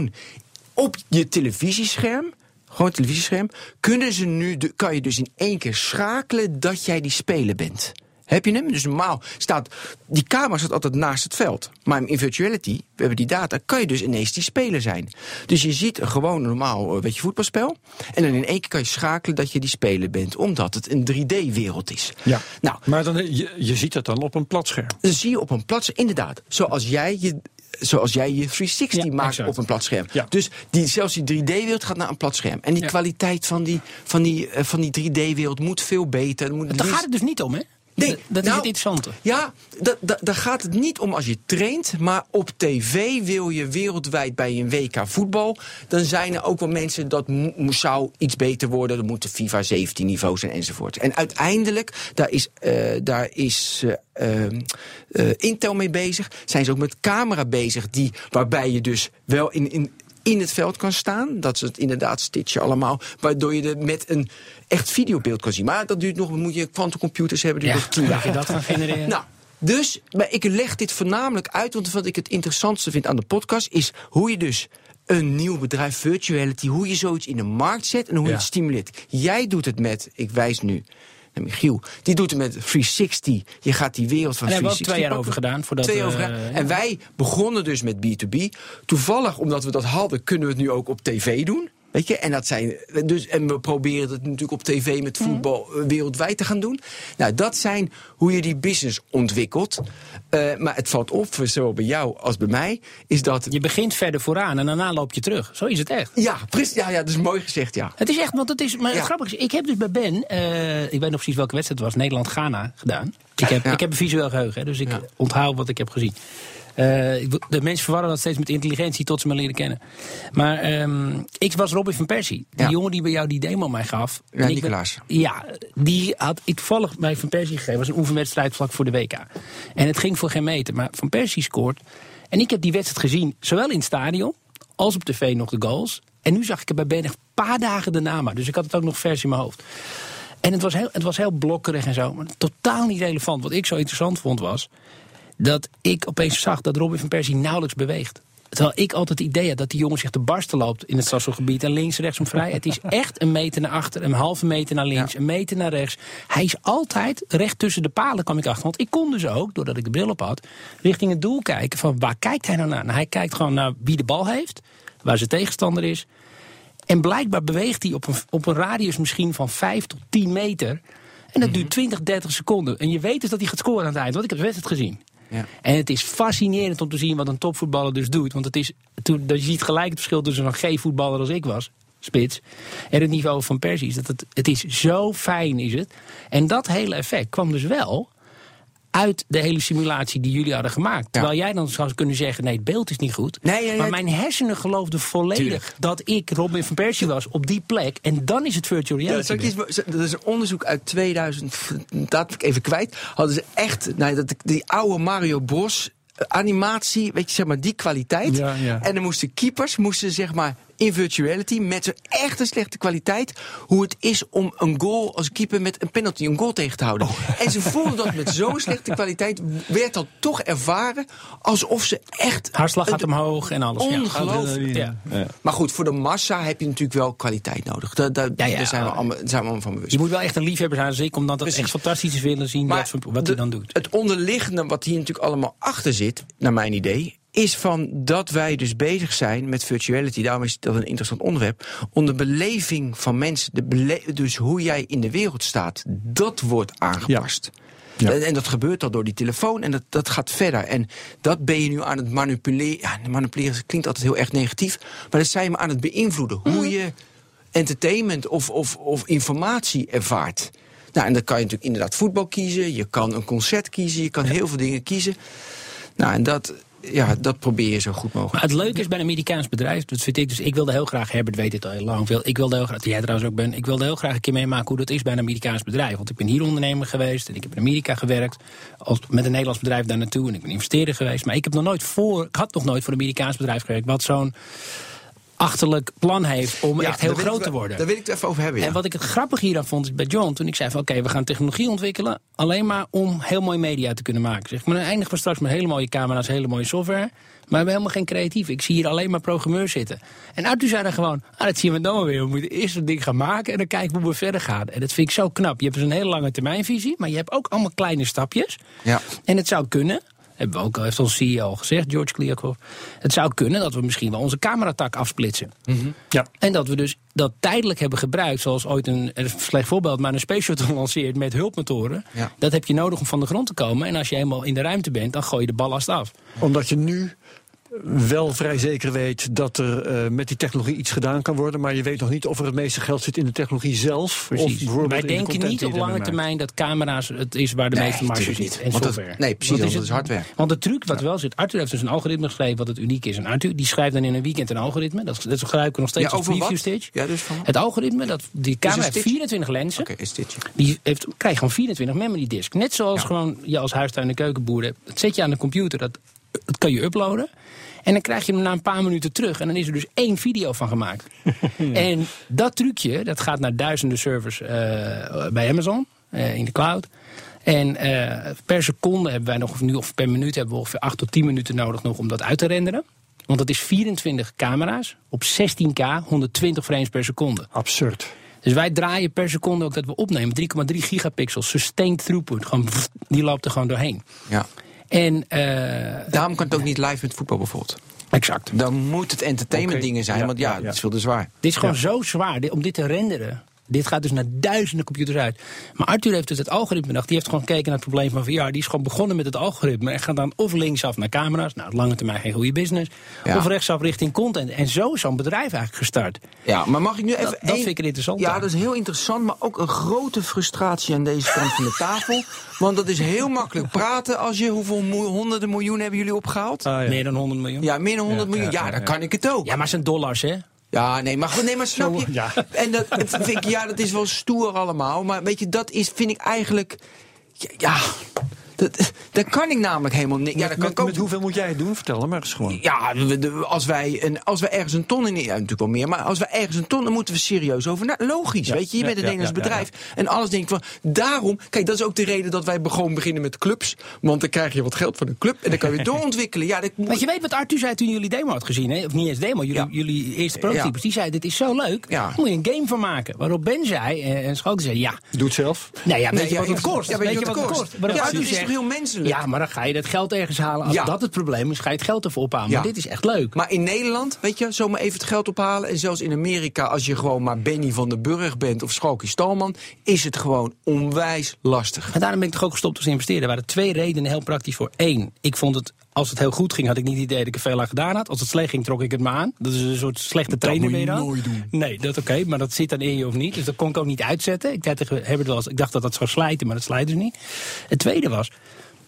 op je televisiescherm, gewoon televisiescherm, kunnen ze nu, de- kan je dus in één keer schakelen dat jij die speler bent. Heb je hem? Dus normaal staat, die camera staat altijd naast het veld. Maar in virtuality, we hebben die data, kan je dus ineens die speler zijn. Dus je ziet gewoon normaal, eh, weet je, voetbalspel. En dan in één keer kan je schakelen dat je die speler bent. Omdat het een 3D-wereld is. Ja. Nou, Maar dan, je, je ziet het dan op een platscherm. dan zie je op een plaats, inderdaad, zoals jij je, zoals jij je 360 Ja, maakt exact. op een platscherm. Ja. Dus die, zelfs die 3D-wereld gaat naar een platscherm. En die Ja. kwaliteit van die, van die, eh, van die 3D-wereld moet veel beter. Er Moet Daar liefst- gaat het dus niet om, hè? Nee, dat, is nou, het interessante. Ja, da- da- daar gaat het niet om als je traint. Maar op tv wil je wereldwijd bij een WK voetbal. Dan zijn er ook wel mensen dat zou iets beter worden. Er moeten FIFA 17 niveau zijn enzovoort. En uiteindelijk, daar is, eh, daar is eh, eh, Intel mee bezig. Zijn ze ook met camera bezig. Die, waarbij je dus wel in. in in het veld kan staan. Dat ze het inderdaad stitchen allemaal. Waardoor je er met een echt videobeeld kan zien. Maar dat duurt nog, moet je quantumcomputers hebben. Die Ja, nog tien moet jaar. je dat gaan genereren? Nou, dus maar ik leg dit voornamelijk uit, want wat ik het interessantste vind aan de podcast is hoe je dus een nieuw bedrijf, virtuality, hoe je zoiets in de markt zet en hoe je het stimuleert. Jij doet het met, ik wijs nu Michiel, die doet het met 360. Je gaat die wereld van En daar hebben we ook 360 twee jaar over gedaan. Voordat, Twee over, eh, gedaan. En wij begonnen dus met B2B. Toevallig, omdat we dat hadden, kunnen we het nu ook op tv doen. Weet je, en dat zijn. Dus, en we proberen het natuurlijk op tv met Mhm. voetbal eh, wereldwijd te gaan doen. Nou, dat zijn hoe je die business ontwikkelt. Eh, maar het valt op, zowel bij jou als bij mij, is dat. Je begint verder vooraan en daarna loop je terug. Zo is het echt. Ja, precies. Ja, ja, dat is mooi gezegd, ja. Het is echt, want het is. Maar Ja. het grappige is, ik heb dus bij Ben, eh, ik weet nog precies welke wedstrijd het was, Nederland-Ghana gedaan. Ik heb, Ja. ik heb een visueel geheugen, dus ik Ja. onthoud wat ik heb gezien. Eh, de mensen verwarren dat steeds met intelligentie tot ze me leren kennen. Maar ehm, ik was Robin van Persie. Die Ja. jongen die bij jou die demo mij gaf. Ja, Nicolaas. ja, die had ik toevallig bij Van Persie gegeven. was een oefenwedstrijd vlak voor de WK. En het ging voor geen meter. Maar Van Persie scoort. En ik heb die wedstrijd gezien, zowel in het stadion als op tv nog de goals. En nu zag ik het bij Ben echt een paar dagen daarna maar. Dus ik had het ook nog vers in mijn hoofd. En het was heel, het was heel blokkerig en zo. Maar totaal niet relevant. Wat ik zo interessant vond was... dat ik opeens zag dat Robin van Persie nauwelijks beweegt. Terwijl ik altijd het idee had dat die jongen zich te barsten loopt in het Sasselgebied. En links, rechts om vrij. Het is echt een meter naar achter, een halve meter naar links, een meter naar rechts. Hij is altijd recht tussen de palen, kwam ik achter. Want ik kon dus ook, doordat ik de bril op had, richting het doel kijken. Van waar kijkt hij nou naar? Nou, hij kijkt gewoon naar wie de bal heeft, waar zijn tegenstander is. En blijkbaar beweegt hij op een, op een radius misschien van 5 tot 10 meter. En dat duurt 20, 30 seconden. En je weet dus dat hij gaat scoren aan het eind, want ik heb de wedstrijd gezien. Ja. En het is fascinerend om te zien wat een topvoetballer dus doet. Want het is, toen, je ziet gelijk het verschil tussen een G-voetballer als ik was, spits, en het niveau van Persie. Dat het, het is zo fijn, is het. En dat hele effect kwam dus wel uit de hele simulatie die jullie hadden gemaakt. Terwijl jij dan zou kunnen zeggen, nee, het beeld is niet goed. Nee, nee, nee. maar mijn hersenen geloofden volledig Tuurlijk. dat ik Robin van Persie was op die plek. En dan is het virtual reality. dat is een onderzoek uit 2000, dat ik even kwijt. Hadden ze echt, nou, dat, die oude Mario Bros. animatie, weet je, zeg maar, die kwaliteit. Ja, ja. En dan moesten keepers, moesten zeg maar in virtuality met zo'n echte slechte kwaliteit hoe het is om een goal als keeper met een penalty een goal tegen te houden. En ze voelden dat met zo'n slechte kwaliteit werd dat toch ervaren alsof ze echt Hartslag gaat een- omhoog en alles. Ja. Ongelooflijk. Ja. Maar goed, voor de massa heb je natuurlijk wel kwaliteit nodig. Daar, daar, Ja, ja. daar zijn, we allemaal, zijn we allemaal van bewust. Je moet wel echt een liefhebber zijn als ik, om dat Precies. echt fantastisch te willen zien wat, wat de- hij dan doet. Het onderliggende wat hier natuurlijk allemaal achter zit, naar mijn idee, is van dat wij dus bezig zijn met virtuality. Daarom is dat een interessant onderwerp. Om de beleving van mensen, de bele- dus hoe jij in de wereld staat, dat wordt aangepast. Ja. En, en dat gebeurt al door die telefoon en dat, dat gaat verder. En dat ben je nu aan het manipuleren. Ja, manipuleren klinkt altijd heel erg negatief. Maar dat zijn je maar aan het beïnvloeden. Hoe je entertainment of, of, of informatie ervaart. Nou, en dan kan je natuurlijk inderdaad voetbal kiezen. Je kan een concert kiezen. Je kan heel veel dingen kiezen. Nou, en dat, ja, dat probeer je zo goed mogelijk. Maar het leuke is bij een Amerikaans bedrijf, dat vind ik dus, ik wilde heel graag, Herbert weet dit al heel lang veel, ik wilde heel graag, jij trouwens ook ben, ik wilde heel graag een keer meemaken hoe dat is bij een Amerikaans bedrijf. Want ik ben hier ondernemer geweest en ik heb in Amerika gewerkt, als, met een Nederlands bedrijf daar naartoe en ik ben investeerder geweest. Maar ik heb nog nooit voor, ik had nog nooit voor een Amerikaans bedrijf gewerkt, wat zo'n achterlijk plan heeft om Ja, echt heel ik groot te worden. Daar wil ik het even over hebben. Ja. En wat ik het grappig hieraan vond is bij John, toen ik zei van oké, we gaan technologie ontwikkelen, alleen maar om heel mooi media te kunnen maken. Zeg maar, dan eindigen we straks met hele mooie camera's, hele mooie software. Maar we hebben helemaal geen creatief. Ik zie hier alleen maar programmeurs zitten. En Arthur zei dan gewoon, ah, dat zien we dan wel weer. We moeten eerst een ding gaan maken en dan kijken hoe we verder gaan. En dat vind ik zo knap. Je hebt dus een hele lange termijnvisie, maar je hebt ook allemaal kleine stapjes. Ja. En het zou kunnen, hebben we ook al, heeft onze CEO al gezegd, George Kliakov. Het zou kunnen dat we misschien wel onze cameratak afsplitsen. Ja. En dat we dus dat tijdelijk hebben gebruikt, zoals ooit een, een slecht voorbeeld, maar een space shuttle lanceert met hulpmotoren. Ja. Dat heb je nodig om van de grond te komen. En als je helemaal in de ruimte bent, dan gooi je de ballast af. Omdat je nu wel vrij zeker weet dat er eh, met die technologie iets gedaan kan worden. Maar je weet nog niet of er het meeste geld zit in de technologie zelf. Of Precies. Wij de denken niet op lange termijn dat camera's het is waar de Nee, meeste marge zit. En dat- software. nee, precies, want dat is hardware. Want de truc wat wel zit, Arthur heeft dus een algoritme geschreven wat het uniek is. En Arthur die schrijft dan in een weekend een algoritme. Dat, dat gebruiken we nog steeds Ja, als preview stage. Ja, dus van? Het algoritme, dat, die camera heeft Stitch? 24 lenzen. Oké, is? Die heeft, krijg gewoon 24 memory disk. Net zoals gewoon je als huistuin- en keukenboer hebt. Dat zet je aan de computer, dat, dat kan je uploaden. En dan krijg je hem na een paar minuten terug. En dan is er dus één video van gemaakt. en dat trucje, dat gaat naar duizenden servers eh, bij Amazon. eh, in de cloud. En eh, per seconde hebben wij nog, of nu of per minuut hebben we ongeveer 8 tot 10 minuten nodig nog om dat uit te renderen. Want dat is 24 camera's op 16K, 120 frames per seconde. Absurd. Dus wij draaien per seconde ook dat we opnemen 3,3 gigapixels, sustained throughput. Gewoon, pff, die loopt er gewoon doorheen. Ja. En, eh, Daarom kan het ook niet live met voetbal bijvoorbeeld. exact. Dan moet het entertainment dingen zijn, ja, want ja, ja, ja. het is veel te zwaar. Dit is gewoon zo zwaar om dit te renderen. Dit gaat dus naar duizenden computers uit. Maar Arthur heeft dus het algoritme bedacht. Die heeft gewoon gekeken naar het probleem van VR. Die is gewoon begonnen met het algoritme. En gaat dan of linksaf naar camera's. Nou, lange termijn geen goede business. Ja. Of rechtsaf richting content. En zo is zo'n bedrijf eigenlijk gestart. Ja, maar mag ik nu even... dat vind ik er interessant Ja, aan. dat is heel interessant, maar ook een grote frustratie aan deze kant van de tafel. Want dat is heel makkelijk praten als je... Hoeveel honderden miljoen hebben jullie opgehaald? Ah, ja. Meer dan 100 miljoen. Ja, meer dan 100 Ja, miljoen. ja, Ja, ja, dan ja. kan ik het ook. Ja, maar het zijn dollars, hè? Ja, nee, maar goed, nee, maar snap je? Zo, ja. En dat, dat vind ik, ja, dat is wel stoer allemaal. Maar weet je, dat is, vind ik eigenlijk. Ja, ja dat, dat kan ik namelijk helemaal niet. Ja, met, dat kan met, ik ook. met hoeveel moet jij het doen? Vertel maar eens gewoon. Ja, als wij, een, als wij ergens een ton in. Ja, natuurlijk wel meer. Maar als wij ergens een ton. dan moeten we serieus over. logisch, Ja, weet je. Je ja, bent een ja, Nederlands ja, ja, bedrijf. En alles denk ik van. Daarom. Kijk, dat is ook de reden dat wij gewoon beginnen met clubs. Want dan krijg je wat geld van een club. En dan kan je doorontwikkelen. Ja, dat moet. Want je weet wat Arthur zei toen jullie demo had gezien, hè? of niet eens demo, jullie, Ja. jullie eerste prototypes. Die zei: Dit is zo leuk, Ja. daar moet je een game van maken. Waarop Ben zei, eh, en Schouten zei: Ja, Doe het zelf. nou ja, weet Nee, je ja, wat het kost? ja, weet je wat het kost? Waarop Ja, Arthur zegt, toch heel menselijk? Ja, maar dan ga je dat geld ergens halen. Als Ja. dat het probleem is, ga je het geld ervoor ophalen. Ja. Maar dit is echt leuk. Maar in Nederland, weet je, zomaar even het geld ophalen. En zelfs in Amerika, als je gewoon maar Benny van den Burg bent of Schalkie Stalman, is het gewoon onwijs lastig. En daarom ben ik toch ook gestopt als investeerder. Er waren twee redenen heel praktisch voor. Eén, ik vond het, als het heel goed ging, had ik niet het idee dat ik er veel aan gedaan had. Als het slecht ging, trok ik het me aan. Dat is een soort slechte trainer moet je weer dan. nooit doen. Nee, dat oké, maar dat zit dan in je of niet. Dus dat kon ik ook niet uitzetten. Ik, wel eens, ik dacht dat dat zou slijten, maar dat slijt dus niet. Het tweede was,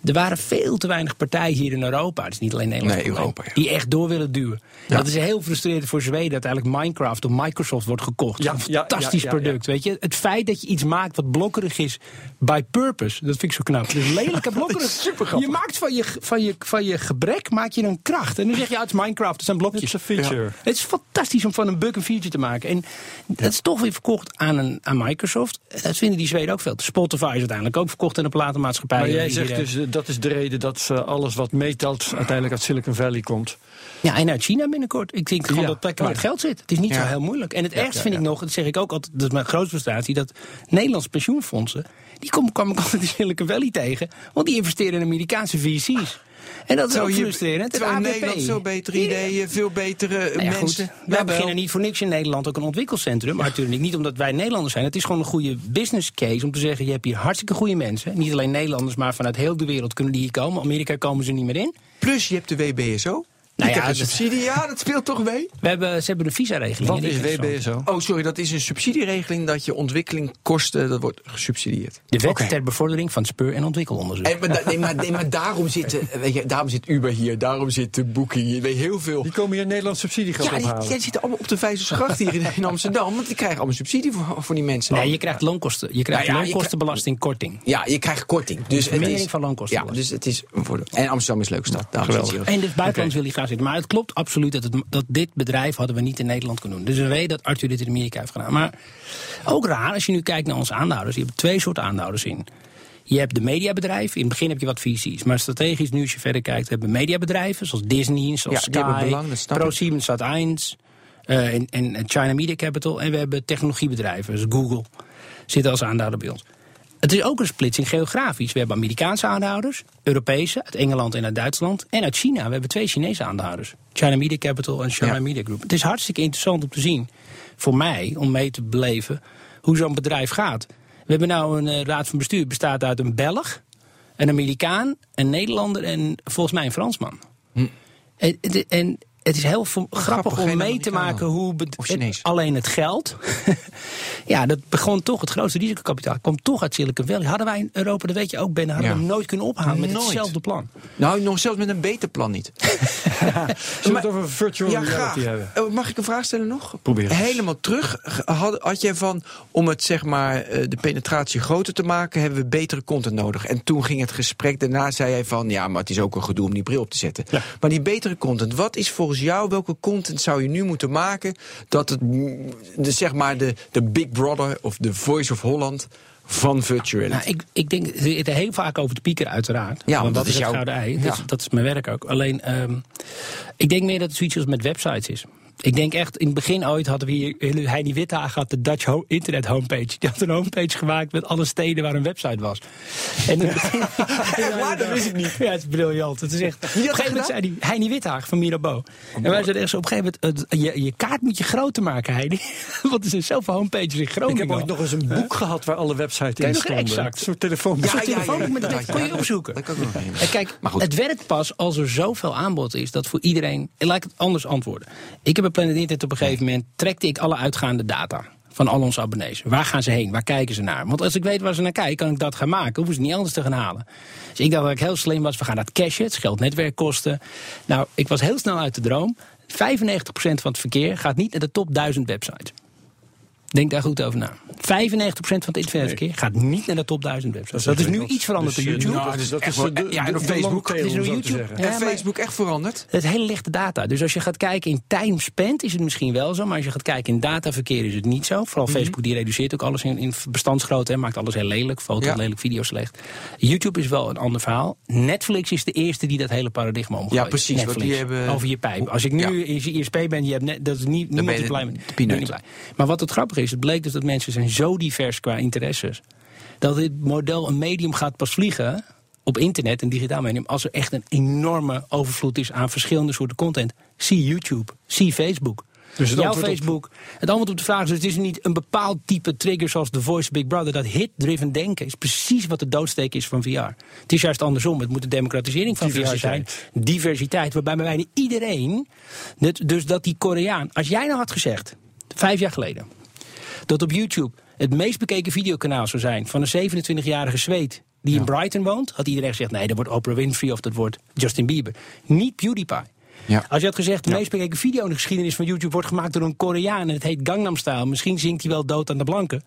Er waren veel te weinig partijen hier in Europa. Het is niet alleen Nederland. Nee, Europa, ja. Die echt door willen duwen. Dat is heel frustrerend voor Zweden. Dat eigenlijk Minecraft door Microsoft wordt gekocht. Ja, een fantastisch product. Weet je? Het feit dat je iets maakt wat blokkerig is by purpose. Dat vind ik zo knap. Dus lelijke blokkerig. super Je maakt van je, van, je, van je gebrek maak je een kracht. En dan zeg je, het is Minecraft. Het zijn blokjes. Het is een feature. Het is fantastisch om van een bug een feature te maken. En dat is toch weer verkocht aan, een, aan Microsoft. Dat vinden die Zweden ook veel. Spotify is uiteindelijk ook verkocht aan een platenmaatschappij. Maar jij zegt eh, dus, eh, dat is de reden dat eh, alles wat meetelt uiteindelijk uit Silicon Valley komt. Ja, en uit China binnenkort. Ik denk gewoon Ja. dat plekken waar het geld zit. Het is niet Ja. zo heel moeilijk. En het ergste vind ik nog, dat zeg ik ook altijd, dat is mijn grootste frustratie, dat Nederlandse pensioenfondsen, die kom, kwam ik altijd in Silicon Valley tegen, want die investeren in Amerikaanse VC's. En dat is ook frustrerend. Terwijl ABP. Nederland veel betere ideeën, veel betere eh, Nou ja, goed, mensen. wij beginnen niet voor niks in Nederland ook een ontwikkelcentrum. Maar natuurlijk niet omdat wij Nederlanders zijn. Het is gewoon een goede business case om te zeggen... je hebt hier hartstikke goede mensen. Niet alleen Nederlanders, maar vanuit heel de wereld kunnen die hier komen. Amerika komen ze niet meer in. Plus je hebt de WBSO. Je Nou ja, een subsidie, ja, dat speelt toch mee? We hebben, ze hebben een visa-regeling. Wat is. WBSO? Oh, sorry, dat is een subsidieregeling dat je ontwikkelingkosten, dat wordt gesubsidieerd. De wet ter bevordering van speur- en ontwikkelonderzoek. En, maar, da- nee, maar, nee, maar daarom zit, eh, weet je, daarom zit Uber hier, daarom zit de Booking hier, weet je, heel veel. Die komen hier Nederlands subsidiegeld Ja, die, ophalen. ja, die zitten allemaal op de Vijzersgracht hier in, in Amsterdam, want die krijgen allemaal subsidie voor, voor die mensen. Nee, je krijgt loonkosten. Je krijgt Nou ja, je loonkostenbelastingkorting. Ja, je krijgt korting. Dus het Vermindering is, van loonkosten. Ja, dus het is een voordeel. En Amsterdam is een leuke stad. Hier. En dus buitenlands wil hij graag Maar het klopt absoluut dat, het, dat dit bedrijf hadden we niet in Nederland kunnen doen. Dus we weten dat Arthur dit in Amerika heeft gedaan. Maar ook raar, als je nu kijkt naar onze aandeelhouders. Je hebt twee soorten aandeelhouders in. Je hebt de mediabedrijven. In het begin heb je wat VC's. Maar strategisch, nu als je verder kijkt, hebben we mediabedrijven. Zoals Disney, zoals Ja, Sky. ProSieben, Sat1. eh, en, en en China Media Capital. En we hebben technologiebedrijven, zoals Google. Zitten als aandeelhouder bij ons. Het is ook een splitsing geografisch. We hebben Amerikaanse aandeelhouders, Europese, uit Engeland en uit Duitsland. En uit China. We hebben twee Chinese aandeelhouders. China Media Capital en China Ja. Media Group. Het is hartstikke interessant om te zien, voor mij, om mee te beleven, hoe zo'n bedrijf gaat. We hebben nou een eh, raad van bestuur, bestaat uit een Belg, een Amerikaan, een Nederlander en volgens mij een Fransman. En, en- en het is heel grappig om mee te maken hoe het- alleen het geld. ja, dat begon toch, het grootste risicokapitaal kwam toch uit Silicon Valley. Hadden wij in Europa, dat weet je ook, Ben, hadden Ja. we nooit kunnen ophalen met Nooit. hetzelfde plan. Nou, nog zelfs met een beter plan niet. Zullen we het over virtual Ja, reality graag. hebben? Eh, Mag ik een vraag stellen nog? Probeer eens. Helemaal terug. Had, had jij van, om het zeg maar, eh, de penetratie groter te maken, hebben we betere content nodig. En toen ging het gesprek, daarna zei hij van, ja, maar het is ook een gedoe om die bril op te zetten. Ja. Maar die betere content, wat is volgens jou, welke content zou je nu moeten maken, dat het, mm, de, zeg maar, de, de Big Brother of de Voice of Holland van virtuality? Nou, ik, ik denk het heel vaak over te piekeren, uiteraard. Ja, want want dat dat is jouw- gouden ei. ja. Dat, is, dat is mijn werk ook. Alleen, ehm, ik denk meer dat het zoiets als met websites is. Ik denk echt, in het begin ooit hadden we hier, Heini Witthagen had de Dutch ho- internet homepage. Die had een homepage gemaakt met alle steden waar een website was. En in het begin- waar? Dat wist ik niet. Ja, het is briljant. Het is echt, op een gegeven moment zei hij, Heini Witthagen van Mirabeau. en wij zeiden echt zo, op een gegeven moment, het- je, je kaart moet je groter maken, Heini. Want er zijn zoveel homepages in Groningen. Ik heb ooit nog eens een boek gehad waar alle websites in nog stonden. exact. Een soort telefoon. Ja, Zo'n telefoon met dat kon je opzoeken. Dat kan ik nog. En kijk, Maar goed. het werkt pas als er zoveel aanbod is dat voor iedereen. En laat ik het anders antwoorden. Ik heb bij Planet Internet op een gegeven moment trekte ik alle uitgaande data van al onze abonnees. Waar gaan ze heen? Waar kijken ze naar? Want als ik weet waar ze naar kijken, kan ik dat gaan maken. Hoeven ze niet anders te gaan halen. Dus ik dacht dat ik heel slim was. We gaan dat cashen. Het scheelt netwerkkosten. Nou, ik was heel snel uit de droom. 95% van het verkeer gaat niet naar de top 1000 websites. Denk daar goed over na. 95% van het internetverkeer gaat niet naar de top 1000 websites. Dat is, nu iets veranderd Dus, door eh, YouTube. nou, dus dat echt is de, ja, en op Facebook. tail, is YouTube. Ja, en Facebook echt veranderd? Het hele lichte data. Dus als je gaat kijken in time spent is het misschien wel zo. Maar als je gaat kijken in dataverkeer is het niet zo. Vooral Mhm. Facebook die reduceert ook alles in, in bestandsgrootte. En maakt alles heel lelijk. Foto Ja. lelijk, video slecht. YouTube is wel een ander verhaal. Netflix is de eerste die dat hele paradigma omgooit. Ja, precies, Netflix. die hebben- Over je pijp. Als ik nu in ISP ben, je hebt net, dat is niet, niemand blij mee. niet blij. Maar wat het grappige is, het bleek dus dat mensen zijn zo divers qua interesses. Dat dit model een medium gaat pas vliegen op internet, een digitaal medium, als er echt een enorme overvloed is aan verschillende soorten content. Zie YouTube, zie Facebook. Dus het Jouw op- Facebook. Het antwoord op de vraag is: dus het is niet een bepaald type trigger zoals The Voice Big Brother. Dat hit-driven denken is precies wat de doodsteek is van VR. Het is juist andersom. Het moet de democratisering van VR zijn. Diversiteit. Waarbij bij bijna iedereen. Dus dat die Koreaan. Als jij nou had gezegd, vijf jaar geleden. Dat op YouTube het meest bekeken videokanaal zou zijn van een 27-jarige Zweed die in Brighton woont, had iedereen gezegd: nee, dat wordt Oprah Winfrey of dat wordt Justin Bieber. Niet PewDiePie. Ja. Als je had gezegd, de meest bekeken video in de geschiedenis van YouTube wordt gemaakt door een Koreaan en het heet Gangnam Style. Misschien zingt hij wel dood aan de blanken.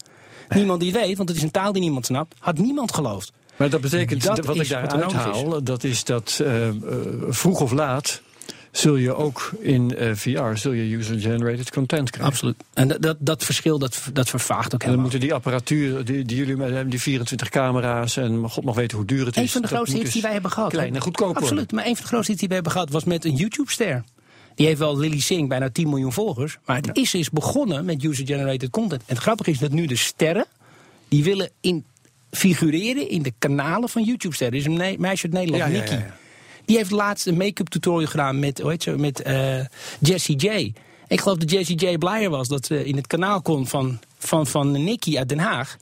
Niemand die het weet, want het is een taal die niemand snapt. Had niemand geloofd. Maar dat betekent, Dat wat ik daar wat nodig uithaal, dat is dat eh, eh, vroeg of laat zul je ook in eh, VR zul je user-generated content krijgen. Absoluut. En dat, dat, verschil, dat, dat vervaagt ook En dan helemaal. moeten die apparatuur die, die jullie met hebben, die 24 camera's en god nog weten hoe duur het is. Een van de grootste hits die wij dus hebben gehad. Klein en goedkoop worden. Absoluut. Maar een van de grootste hits die wij hebben gehad was met een YouTube-ster. Die heeft wel Lily Singh, bijna 10 miljoen volgers. Maar het is is begonnen met user-generated content. En het grappige is dat nu de sterren, die willen in, figureren in de kanalen van YouTube-sterren. Er is een meisje uit Nederland, Ja, Nikki. ja. Die heeft laatst een make-up tutorial gedaan met, hoe heet ze, met eh, Jessie J. Ik geloof dat Jessie J blijer was dat ze in het kanaal kon van, van, van Nikki uit Den Haag.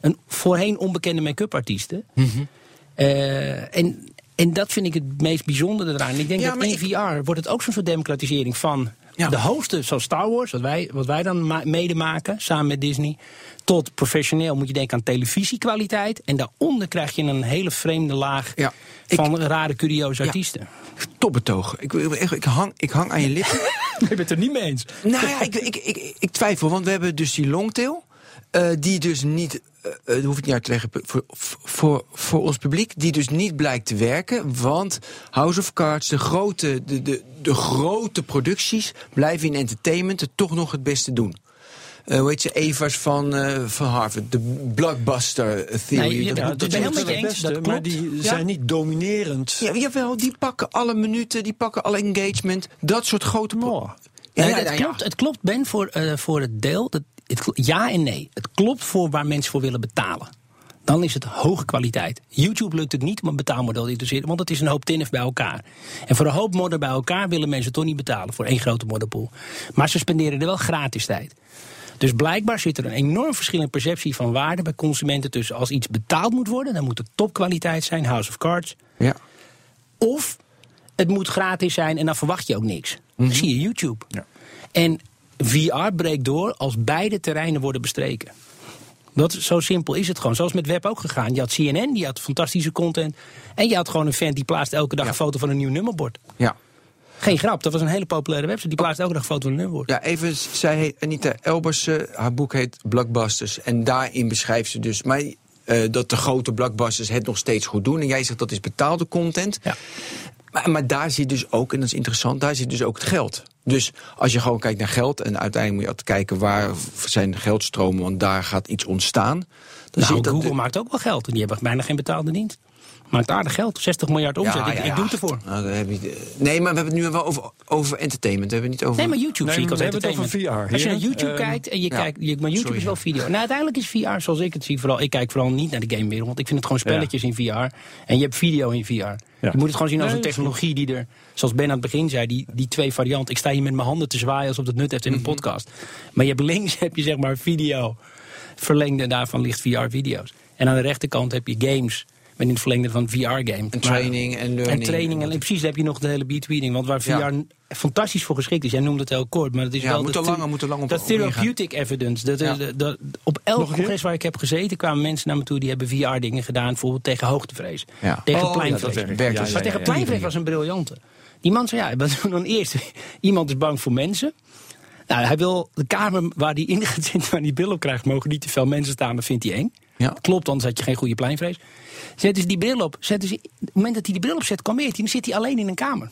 Een voorheen onbekende make-up artieste. Mhm. Eh, en, en dat vind ik het meest bijzondere eraan. Ik denk Ja, dat in ik- VR wordt het ook zo'n soort democratisering van Ja. de hoogste, zoals Star Wars, wat wij, wat wij dan ma- mede maken, samen met Disney. Tot professioneel moet je denken aan televisiekwaliteit. En daaronder krijg je een hele vreemde laag Ja, ik- van rare, curioze Ja. artiesten. Topbetoog. Ik, ik, hang, ik hang aan je lippen. Ik ben het er niet mee eens. nou ja, ik, ik, ik, ik twijfel, want we hebben dus die longtail. eh, die dus niet, eh, eh, dat hoef ik niet uit te leggen voor, voor, voor ons publiek, die dus niet blijkt te werken. Want House of Cards, de grote, de, de, de grote producties, blijven in entertainment het toch nog het beste doen. Eh, hoe heet ze? Evers van, eh, van Harvard. De blockbuster theory. Nee, ja, dat, dat- is helemaal eens, dat maar die Ja. zijn niet dominerend. ja, jawel, die pakken alle minuten, die pakken alle engagement. Dat soort grote... pro-. Ja, Nee, ja, het, klopt, het klopt, Ben, voor, eh, voor het deel. Dat, het, ja en nee. Het klopt voor waar mensen voor willen betalen. Dan is het hoge kwaliteit. YouTube lukt het niet om een betaalmodel te interesseren, want het is een hoop tinnef bij elkaar. En voor een hoop modder bij elkaar willen mensen toch niet betalen voor één grote modderpool. Maar ze spenderen er wel gratis tijd. Dus blijkbaar zit er een enorm verschil in perceptie van waarde bij consumenten tussen als iets betaald moet worden, dan moet het topkwaliteit zijn, House of Cards. Ja. Of het moet gratis zijn en dan verwacht je ook niks. Dan zie je YouTube. Ja. En VR breekt door als beide terreinen worden bestreken. Dat, zo simpel is het gewoon. Zoals met web ook gegaan. Je had CNN, die had fantastische content. En je had gewoon een vent die plaatst elke dag Ja. een foto van een nieuw nummerbord. Ja. Geen grap, dat was een hele populaire website. Die plaatst elke dag een foto van een nummerbord. Ja, even, zij heet Anita Elbersen, haar boek heet Blockbusters. En daarin beschrijft ze dus maar, eh, dat de grote blockbusters het nog steeds goed doen. En jij zegt dat is betaalde content. Ja. Maar, maar daar zit dus ook, en dat is interessant, daar zit dus ook het geld. Dus als je gewoon kijkt naar geld, en uiteindelijk moet je altijd kijken waar zijn geldstromen, want daar gaat iets ontstaan. Dan Nou, Google de- maakt ook wel geld. En die hebben bijna geen betaalde dienst. Maakt aardig geld. 60 miljard omzet. ik, ik doe het ervoor. Nou, heb je, nee, maar we hebben het nu wel over, over entertainment. We hebben het niet over. Nee, maar YouTube Nee, zie ik als we hebben het over entertainment. VR Als je naar. YouTube Ehm, kijkt en je ja. kijkt, je, maar YouTube Sorry. is wel video. Nou, uiteindelijk is VR zoals ik het zie, vooral ik kijk vooral niet naar de gamewereld, want ik vind het gewoon spelletjes in VR en je hebt video in VR. Je moet het gewoon zien als een dat technologie die er, zoals Ben aan het begin zei, die, die twee varianten. Ik sta hier met mijn handen te zwaaien alsof het nut heeft in een Mhm. podcast. Maar je hebt links heb je zeg maar video, verlengde daarvan ligt VR-video's. En aan de rechterkant heb je games. In het verlengde van VR-game. En training en learning. En training. En, precies daar heb je nog de hele betweeting. Want waar VR Ja. fantastisch voor geschikt is. Jij noemde het heel kort. Maar het is Ja, wel moet the- langer- moet er lang op- Dat therapeutic evidence. Dat, Ja. dat- dat- op elk congres waar ik heb gezeten kwamen mensen naar me toe. Die hebben VR-dingen gedaan. Bijvoorbeeld tegen hoogtevrees. Ja. Tegen Oh, pleinvrees. dat Maar tegen pleinvrees was een briljante. Die man zei, ja, wat doen we dan eerst? Iemand is bang voor mensen. Nou, hij wil de kamer waar hij in gaat zitten, waar hij bril op krijgt, mogen niet te veel mensen staan, dat vindt hij eng. Ja. Klopt, anders had je geen goede pleinvrees. Zetten ze die bril op. Zetten ze, op het moment dat hij die bril opzet, kalmeert hij. Dan zit hij alleen in een kamer.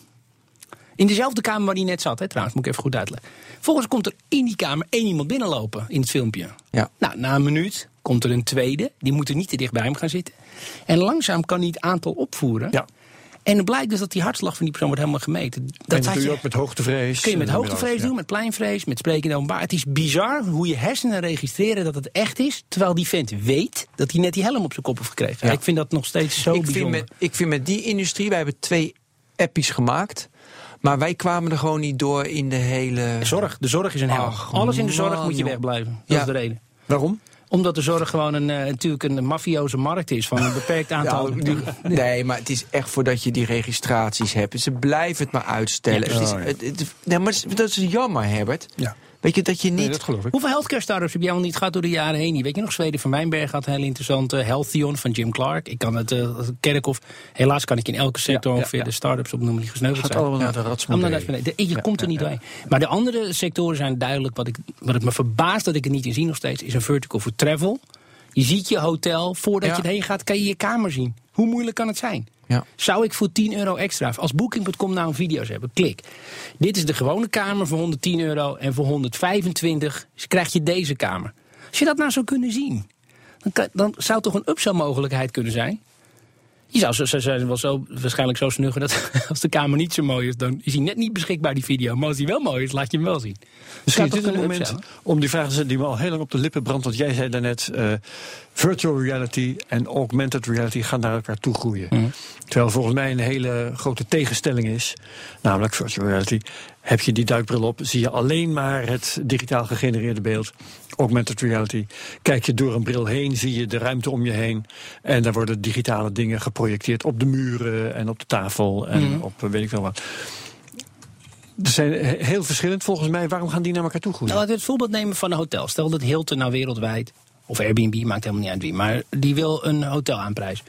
In dezelfde kamer waar hij net zat, hè, trouwens, moet ik even goed uitleggen. Volgens komt er in die kamer één iemand binnenlopen in het filmpje. Ja. Nou, na een minuut komt er een tweede. Die moet er niet te dicht bij hem gaan zitten. En langzaam kan hij het aantal opvoeren. Ja. En dan blijkt dus dat die hartslag van die persoon wordt helemaal gemeten. en Dat dat doe je ook met hoogtevrees. kun je met eh, hoogtevrees ja. doen, met pleinvrees, met spreken in openbaar. Het is bizar hoe je hersenen registreren dat het echt is. Terwijl die vent weet dat hij net die helm op zijn kop heeft gekregen. Ja. Ik vind dat nog steeds zo ik, vind bijzonder. met, ik vind met die industrie, wij hebben twee appies gemaakt. Maar wij kwamen er gewoon niet door in de hele. Zorg, de zorg is een hel. Alles in de zorg man, moet je wegblijven. Dat Ja. is de reden. Waarom? Omdat de zorg gewoon een, eh, natuurlijk een mafioze markt is van een beperkt aantal. Ja, die- nee, maar het is echt voordat je die registraties hebt. Ze blijven het maar uitstellen. Ja, het is, ja. het, het- nee, maar dat is jammer, Herbert. Ja. Weet je, dat je niet... Nee, dat geloof ik. Hoeveel healthcare startups heb jij al niet gehad door de jaren heen? Weet je nog, Zweden van Wijnberg had een heel interessante Healthion van Jim Clark. Ik kan het, uh, Kerkhoff, helaas kan ik in elke sector Ja, ongeveer ja. de startups opnoemen die gesneuveld Gaat zijn. de ratsmodee. Allemaal naar de- de- Je komt er niet bij. Maar de andere sectoren zijn duidelijk. Wat, ik, wat het me verbaast dat ik het niet in zie nog steeds, is een vertical voor travel. Je ziet je hotel, voordat je erheen gaat, kan je je kamer zien. Hoe moeilijk kan het zijn? Ja. Zou ik voor 10 euro extra, als Booking.com nou een video's hebben, klik. Dit is de gewone kamer voor 110 euro en voor 125 krijg je deze kamer. Als je dat nou zou kunnen zien, dan, kan, dan zou toch een upsell mogelijkheid kunnen zijn? Je zou zo, zo, zo- wel zo, waarschijnlijk zo snuggen dat als de kamer niet zo mooi is, dan is hij net niet beschikbaar, die video. Maar als hij wel mooi is, laat je hem wel zien. Misschien is dit een moment om die vraag te die me al heel lang op de lippen brandt. Want jij zei daarnet, eh virtual reality en augmented reality gaan naar elkaar toe groeien. Mhm. Terwijl volgens mij een hele grote tegenstelling is. Namelijk virtual reality. Heb je die duikbril op, zie je alleen maar het digitaal gegenereerde beeld. Augmented reality. Kijk je door een bril heen, zie je de ruimte om je heen. En daar worden digitale dingen geprojecteerd op de muren en op de tafel en Mhm. op eh, weet ik veel wat. Ze zijn he- heel verschillend volgens mij. Waarom gaan die naar elkaar toe groeien? Nou, laten we het voorbeeld nemen van een hotel. Stel dat Hilton nou wereldwijd, of Airbnb, maakt helemaal niet uit wie, maar die wil een hotel aanprijzen.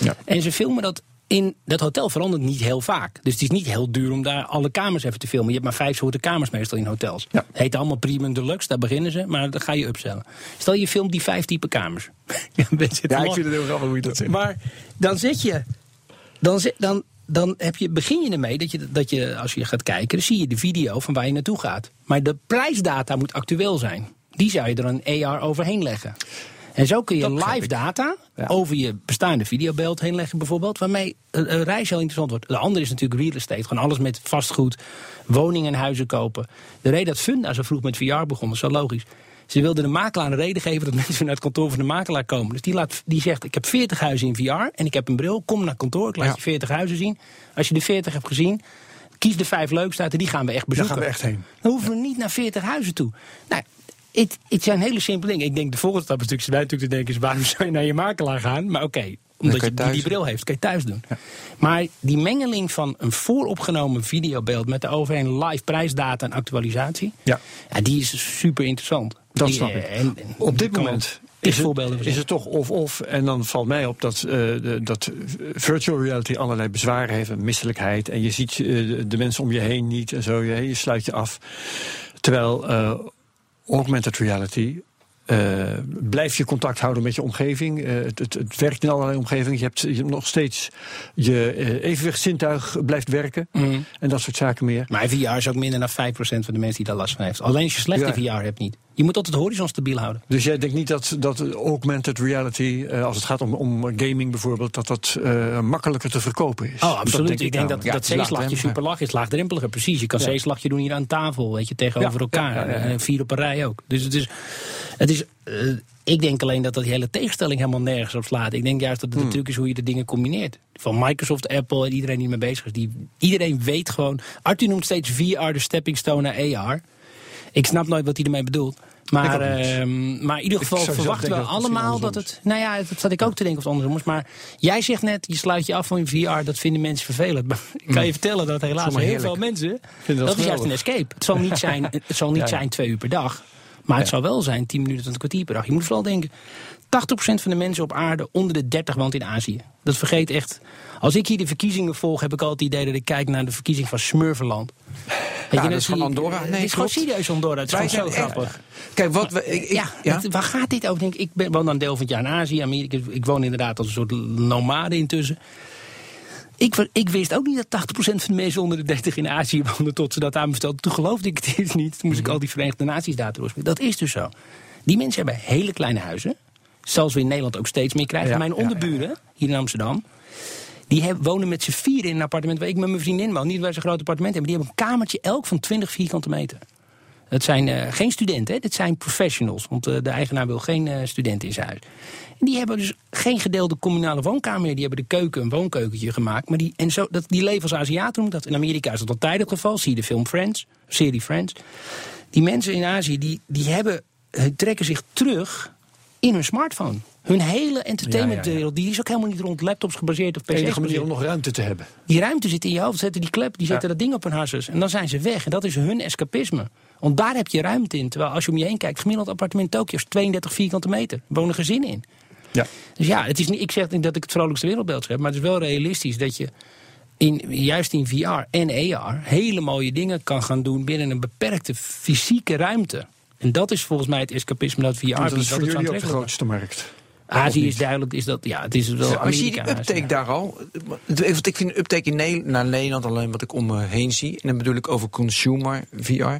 Ja. En ze filmen dat in dat hotel verandert niet heel vaak. Dus het is niet heel duur om daar alle kamers even te filmen. Je hebt maar vijf soorten kamers meestal in hotels. Ja. Het heet allemaal premium deluxe, daar beginnen ze, maar dan ga je upsellen. Stel je filmt die vijf type kamers. ja, mensen zitten lachen. het heel grappig hoe je dat zegt. Maar dan zet je. Dan, zet- dan, dan heb je, begin je ermee dat je, dat je, als je gaat kijken, dan zie je de video van waar je naartoe gaat. Maar de prijsdata moet actueel zijn. Die zou je er een AR overheen leggen. En zo kun je Dat live data Ja. over je bestaande videobeeld heen leggen, bijvoorbeeld. Waarmee een, reis heel interessant wordt. De andere is natuurlijk real estate. Gewoon alles met vastgoed, woningen en huizen kopen. De reden dat Funda zo vroeg met VR begon, is zo logisch. Ze wilden de makelaar een reden geven dat mensen naar het kantoor van de makelaar komen. Dus die, laat, die zegt: Ik heb 40 huizen in VR en ik heb een bril. Kom naar het kantoor, ik laat Ja. je 40 huizen zien. Als je de 40 hebt gezien, kies de vijf leukste uit en die gaan we echt Daar bezoeken. gaan we echt heen. Dan hoeven we niet naar 40 huizen toe. Nou, het, het zijn hele simpele dingen. Ik denk de volgende stap is natuurlijk, wij natuurlijk te denken, is waarom zou je naar je makelaar gaan? Maar oké, omdat je je die, bril heeft, kan je thuis doen. Maar die mengeling van een vooropgenomen videobeeld met de overheen live prijsdata en actualisatie, Ja. ja, die is super interessant. Dat Die, snap eh, ik. en- en Op dit moment is het, voorbeelden is het toch of-of. En dan valt mij op dat, eh, de, dat virtual reality allerlei bezwaren heeft. Een misselijkheid. En je ziet eh, de, mensen om je heen niet en zo. Je, je sluit je af. Terwijl eh, augmented reality... eh, blijf je contact houden met je omgeving. Eh, het, het, het werkt in allerlei omgevingen. Je hebt, je hebt nog steeds je eh, evenwichtszintuig blijft werken. Mhm. En dat soort zaken meer. Maar VR is ook minder dan 5% van de mensen die daar last van heeft. Alleen als je slechte. VR hebt niet. Je moet altijd de horizon stabiel houden. Dus jij denkt niet dat, dat augmented reality, eh, als het gaat om, om gaming bijvoorbeeld, dat dat eh, makkelijker te verkopen is? Oh, absoluut. denk ik denk dat. Ja, dat zeeslagje super laag is. Laagdrempeliger, precies. Je kan Ja. zeeslagje doen hier aan tafel, weet je, tegenover Ja, elkaar. ja, ja, ja. En vier op een rij ook. Dus het is... Het is eh, ik denk alleen dat dat die hele tegenstelling helemaal nergens op slaat. Ik denk juist dat het Hmm. truc is hoe je de dingen combineert. Van Microsoft, Apple en iedereen die ermee bezig is. Die, iedereen weet gewoon... Arthur noemt steeds VR de stepping stone naar AR. Ik snap nooit wat hij ermee bedoelt. Maar, ehm, maar in ieder geval verwachten we dat allemaal dat het... Nou ja, dat zat ik ook te denken of het andersom is. Maar jij zegt net, je sluit je af van je VR. Dat vinden mensen vervelend. Maar ik kan je vertellen dat helaas heel veel mensen... Dat, dat is juist een escape. Het zal niet zijn, het zal niet Ja, zijn twee uur per dag. Maar het Ja. zou wel zijn 10 minuten tot een kwartier per dag. Je moet vooral denken, 80% van de mensen op aarde onder de 30 woont in Azië. Dat vergeet echt. Als ik hier de verkiezingen volg, heb ik altijd het idee dat ik kijk naar de verkiezing van Smurverland. Dat dan is van Andorra. Het Nee, is gewoon serieus Andorra. Het is gewoon zo grappig. Kijk, wat we. Ik, Ja, ja? het- waar gaat dit over? Denk ik, ben, woon dan een deel van het jaar in Azië, Amerika. Ik woon inderdaad als een soort nomade intussen. Ik, ik wist ook niet dat 80% van de mensen onder de 30 in Azië woonden tot ze dat aan me vertelden. Toen geloofde ik het niet. Toen moest ik al die Verenigde Naties data. Dat is dus zo. Die mensen hebben hele kleine huizen. Zoals we in Nederland ook steeds meer krijgen. Ja, Mijn ja, onderburen, hier in Amsterdam. Die hebben, wonen met z'n vier in een appartement waar ik met mijn vriendin woon. Niet dat wij zo'n groot appartement hebben. Die hebben een kamertje elk van 20 vierkante meter. Het zijn eh, geen studenten, hè? dit zijn professionals. Want eh, de eigenaar wil geen eh, studenten in zijn huis. En die hebben dus geen gedeelde communale woonkamer meer. Die hebben de keuken een woonkeukentje gemaakt. Maar die, en zo, dat, die leven als Aziaten noemt dat. In Amerika is dat altijd het geval. Zie je de film Friends, serie Friends. Die mensen in Azië, die, die hebben, trekken zich terug in hun smartphone. Hun hele entertainmentwereld, Ja, ja, ja. die is ook helemaal niet rond laptops gebaseerd of De PC's enige manier om nog ruimte te hebben. Die ruimte zit in je hoofd, zetten die klep, die zetten dat ding op hun harses. En dan zijn ze weg. En dat is hun escapisme. Want daar heb je ruimte in. Terwijl als je om je heen kijkt, gemiddeld appartement in Tokio is 32 vierkante meter. Er wonen gezinnen in. Ja. Dus ja, het is niet, ik zeg niet dat ik het vrolijkste wereldbeeld heb, maar het is wel realistisch dat je in, juist in VR en AR hele mooie dingen kan gaan doen binnen een beperkte fysieke ruimte. En dat is volgens mij het escapisme dat VR dat biedt, is voor het jullie ook de grootste markt. Azië is duidelijk, is dat, ja, het is wel Maar zie je die uptake daar al? Want ik vind uptake in Nederland, naar Nederland alleen wat ik om me heen zie. En dan bedoel ik over consumer VR.